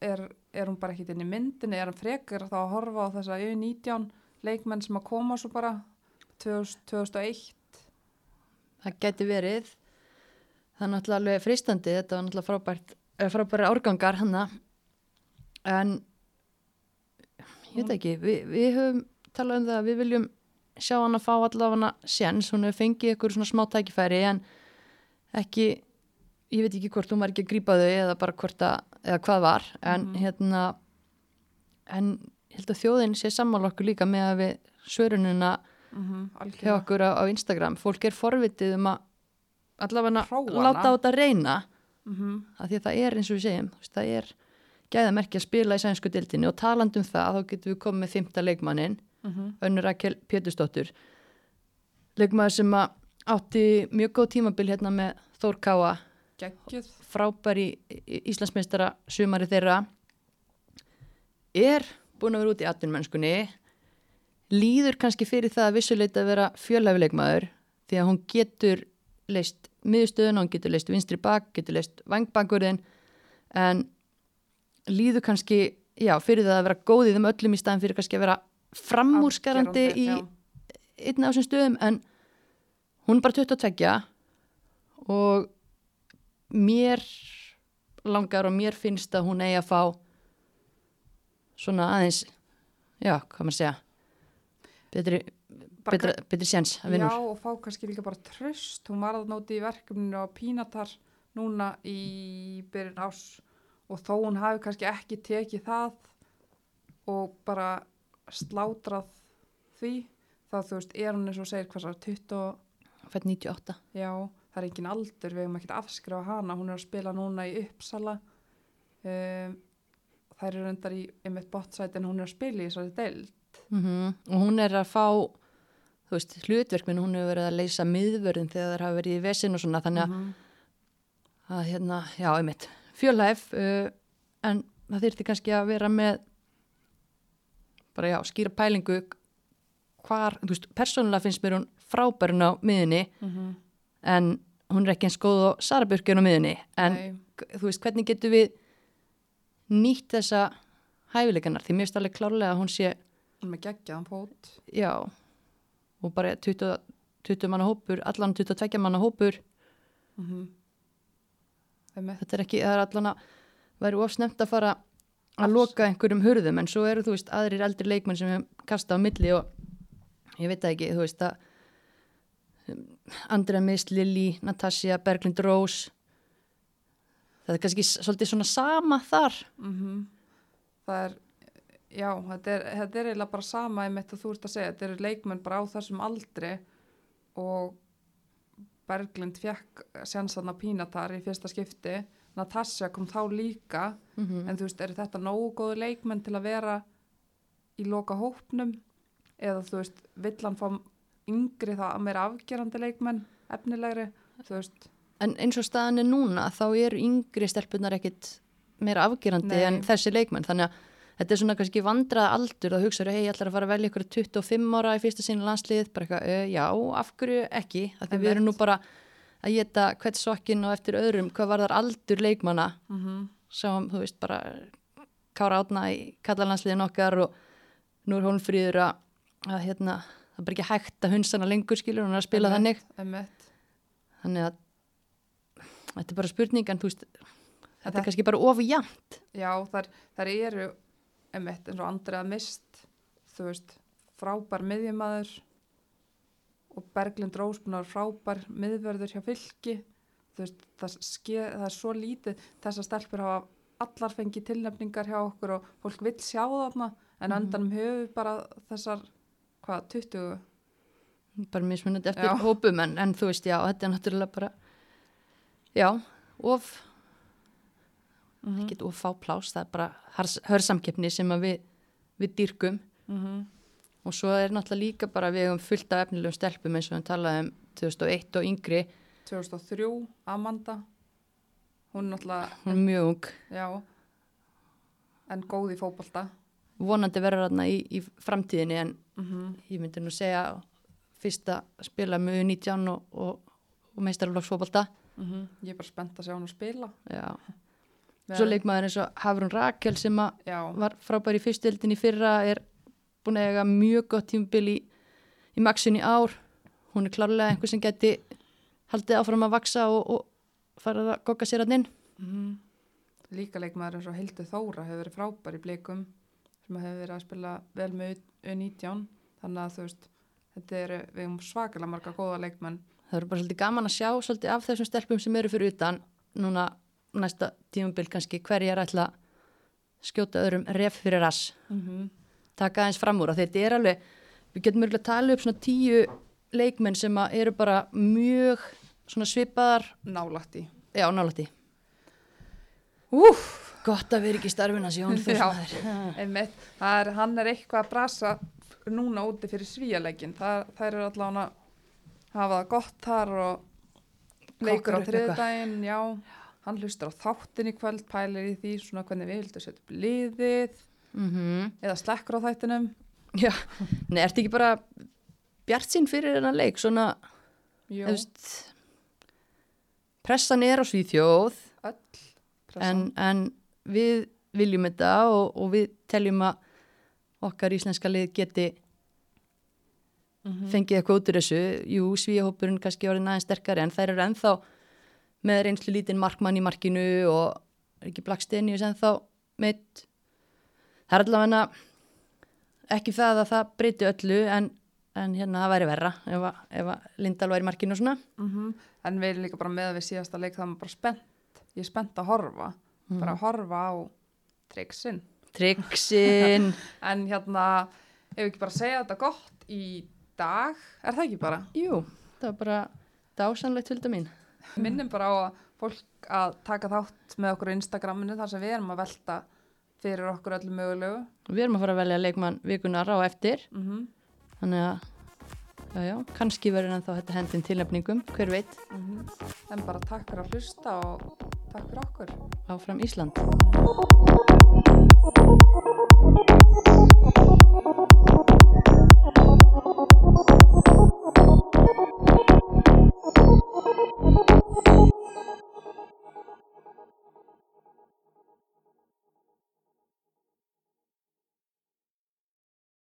S1: er, er hún bara ekkit inn í myndinni? Er hann frekar þá að horfa á þessa U19 leikmenn sem að koma svo bara 2000, 2001
S2: það geti verið. Það er náttúrulega alveg fristandi þetta var náttúrulega frábært eh, frábæri árgangar hana en ég veit ekki við, við höfum talað um það að við viljum sjá hann að fá allavega sjens, hún hefur fengið ykkur svona smá tækifæri en ekki ég veit ekki hvort hún var ekki að grípa þau eða bara hvort að, eða hvað var. En
S1: Mhm.
S2: hérna en held að þjóðin sé sammála okkur líka með að við svörununa
S1: mm -hmm,
S2: hjá okkur á, á Instagram. Fólk er forvitið um að allavega láta á þetta reyna.
S1: Mm -hmm.
S2: af því að það er eins og við segjum það er gæðamerki að spila í sænsku dildinni og talandum það þá getum við komið með fymta leikmannin önnur Rakel Pétursdóttur. Leikmaður sem að átti mjög góð tímabil hérna með Þór Káa frábæri Íslandsmeistara sumari þeirra. Er búin að vera út í atvinnmennskunni líður kannski fyrir það að vissuleita að vera fjölhæfileikmaður því að hún getur leist miðstöðun, hún getur leist vinstri bak, getur leist vangbangurðin en líður kannski, já, fyrir það að vera góð í þeim öllum í staðin fyrir kannski að vera framúrskarandi í
S1: já.
S2: einn af þessum stöðum en hún er bara 22 og mér langar og mér finnst að hún eigi að fá svona aðeins já, hvað maður segja betri, betra, betri séns að
S1: Já,
S2: vinnur
S1: og fá kannski líka bara tröst. Hún var að nóti í verkefninu á Pínatar núna í byrjun ás og þó hún hafi kannski ekki tekið það og bara slátrað því, þá þú veist, er hún eins og segir hvað svo, 20, og-
S2: fætt 98
S1: já, það er engin aldur, við hefum ekkert afskrifa hana, hún er að spila núna í Uppsala, um, þær eru reyndar í einmitt bottsæti en hún er að spila í þessari deild.
S2: Mm og hún er að fá þú veist, hlutverkminn, hún hefur verið að leysa miðvörðin þegar það hafa verið í vesin og svona þannig að,
S1: Mhm.
S2: að hérna, já, einmitt fjölhæf uh, en það þyrfti kannski að vera með bara já, skýra pælingu hvar, þú veist, persónulega finnst mér hún frábærin á miðunni
S1: Mhm.
S2: en hún er ekki eins góð á Sarabjörgjun á miðunni en
S1: Nei.
S2: þú veist, hvernig getur við nýtt þessa hæfileikanar, því mér finnst alveg klárlega að hún sé,
S1: með geggjaðan pót.
S2: já. Og bara 20, 20 manna hópur allan 22 manna hópur.
S1: Mm -hmm.
S2: þetta er ekki, það er allan að væri ofsnemt að fara að loka einhverjum hurðum en svo eru þú veist aðrir eldri leikmenn sem við kasta á milli og ég veit ekki, þú veist að um, Andrea Mist, Lili, Natasja, Berglind Rós. Það er kannski svolítið svona sama þar.
S1: Mm Það er, já, þetta er, þetta er eiginlega bara sama einmitt og þú ert að segja, þetta eru leikmenn bara á þessum aldri og Berglind fekk sjansanna pínatar í fyrsta skipti, Natasja kom þá líka,
S2: mm
S1: en þú veist, eru þetta nógu góðu leikmenn til að vera í loka hópnum? Eða þú veist, vill hann fá yngri það að meira afgerandi leikmenn, efnilegri, þú veist,
S2: En eins og staðan er núna þá eru yngri stelpunar ekkit meira afgerandi
S1: Nei.
S2: en þessi leikmenn þannig að þetta er svona kannski vandrað aldur og hugsaður, hei, ég ætlar að fara að velja ykkur 25 ára í fyrsta sinni landslið? Bara eitthvað, uh, já, af hverju ekki? Af því við erum nú bara að geta hvert sokkin og eftir öðrum hvað var þar aldur leikmanna.
S1: Mm -hmm.
S2: sem, þú veist, bara kára átna í kallalandsliðin okkar og nú er Hólmfríður að, að hérna, það er bara ekki hægt að hundsana lengur skilur, hún er að spila þannig. þannig að þetta er bara spurning en þú veist þetta er kannski bara of jæmt
S1: Já, þar, þar eru emitt eins og Andrea Mist þú veist, frábær miðjumæður og Berglind Rós búin að vera frábær miðverður hjá fylki þú veist, það, ske, það er svo lítið þessar stelpur hafa allar fengið tilnefningar hjá okkur og fólk vill sjá þarna en
S2: Mhm.
S1: andanum höfum við bara þessar hvað, 20
S2: bara mismunandi eftir
S1: Já.
S2: hópum en, en þú veist, já, þetta er náttúrulega bara já, of
S1: mm
S2: ekki of fá plás, það er bara hörsamkeppni sem við, við dýrkum.
S1: -hmm.
S2: og svo er náttúrulega líka bara við hefum fullt af efnilegum stelpum eins og við talaðum um 2001 og yngri.
S1: 2003, Amanda. Hún er náttúrulega
S2: hún er mjög ung,
S1: já. En góð í fótbolta.
S2: Vonandi verður þarna í, í framtíðinni en
S1: mm
S2: ég myndi nú segja fyrst að spila með 19 og, og, og meistarflokksfóbalta
S1: ég er bara spennt að sjá hann að spila.
S2: Já, svo leikmaður eins og Hafrún Rakel sem að var frábær í fyrstildin í fyrra er búin að eiga mjög gott tímabil í, í maxin í ár. Hún er klárlega einhver sem geti haldið áfram að vaksa og, og fara að gogga sér inn.
S1: Mm líka leikmaður eins og Hildur Þóra hefur verið frábær í blikum sem hefur verið að spila vel með U19 þannig að þú veist þetta eru, við hefum svakalega marga góða leikmenn.
S2: Það eru bara svolítið gaman að sjá svolítið af þessum stelpum sem eru fyrir utan núna næsta tímabil kannski hverjar ætla að skjóta öðrum ref fyrir rass.
S1: Mm -hmm.
S2: taka aðeins fram úr þetta er alveg við getum örgulega að tala upp svona tíu leikmenn sem að eru bara mjög svona svipaðar.
S1: Nálægt í
S2: já, nálætti
S1: Úf,
S2: gott að vera ekki í starfina Jón [LAUGHS]
S1: Já.
S2: Þórsmaður
S1: einmitt, það er, hann er eitthvað að brasa núna úti fyrir svíjaleikin það, það eru allavega að hafa það gott þar og leikur á þriðdægin, já hann hlustar á þáttin í kvöld, pælir í því svona hvernig við vildum setja upp liðið
S2: mm
S1: eða slekkur á þættinum.
S2: Já, nei, ertu ekki bara bjart sín fyrir þennan leik? Svona, veist pressan er á Svíþjóð
S1: öll
S2: en, en við viljum þetta og, og við teljum að okkar íslenska lið geti
S1: Mhm.
S2: fengið eitthvað út úr þessu. Jú, svíjahópurinn kannski orðin aðeins sterkari en þær eru ennþá með reynslu lítinn markmann í markinu og er ekki Blackstenius ennþá meitt það er allavega ekki það að það breyti öllu en, en hérna það væri verra ef, að, ef að Lindal væri í markinu og svona.
S1: Mm En við erum líka bara með við síðasta leik það er bara spennt, ég er spennt að horfa. Bara að horfa á triksin
S2: Trixin. [LAUGHS]
S1: En hérna, ef við ekki bara segja þetta gott í dag, er það ekki bara?
S2: jú, það var bara dásanlegt hulda mín
S1: Minnum bara á að fólk að taka þátt með okkur á Instagraminu þar sem við erum að velta fyrir okkur öllu mögulegu.
S2: við erum að fara að velja leikmann vikunar á eftir.
S1: Mm
S2: þannig að já, já, kannski verður ennþá þetta hendin tilnefningum, hver veit.
S1: En bara takk fyrir að hlusta og takk fyrir okkur.
S2: áfram Ísland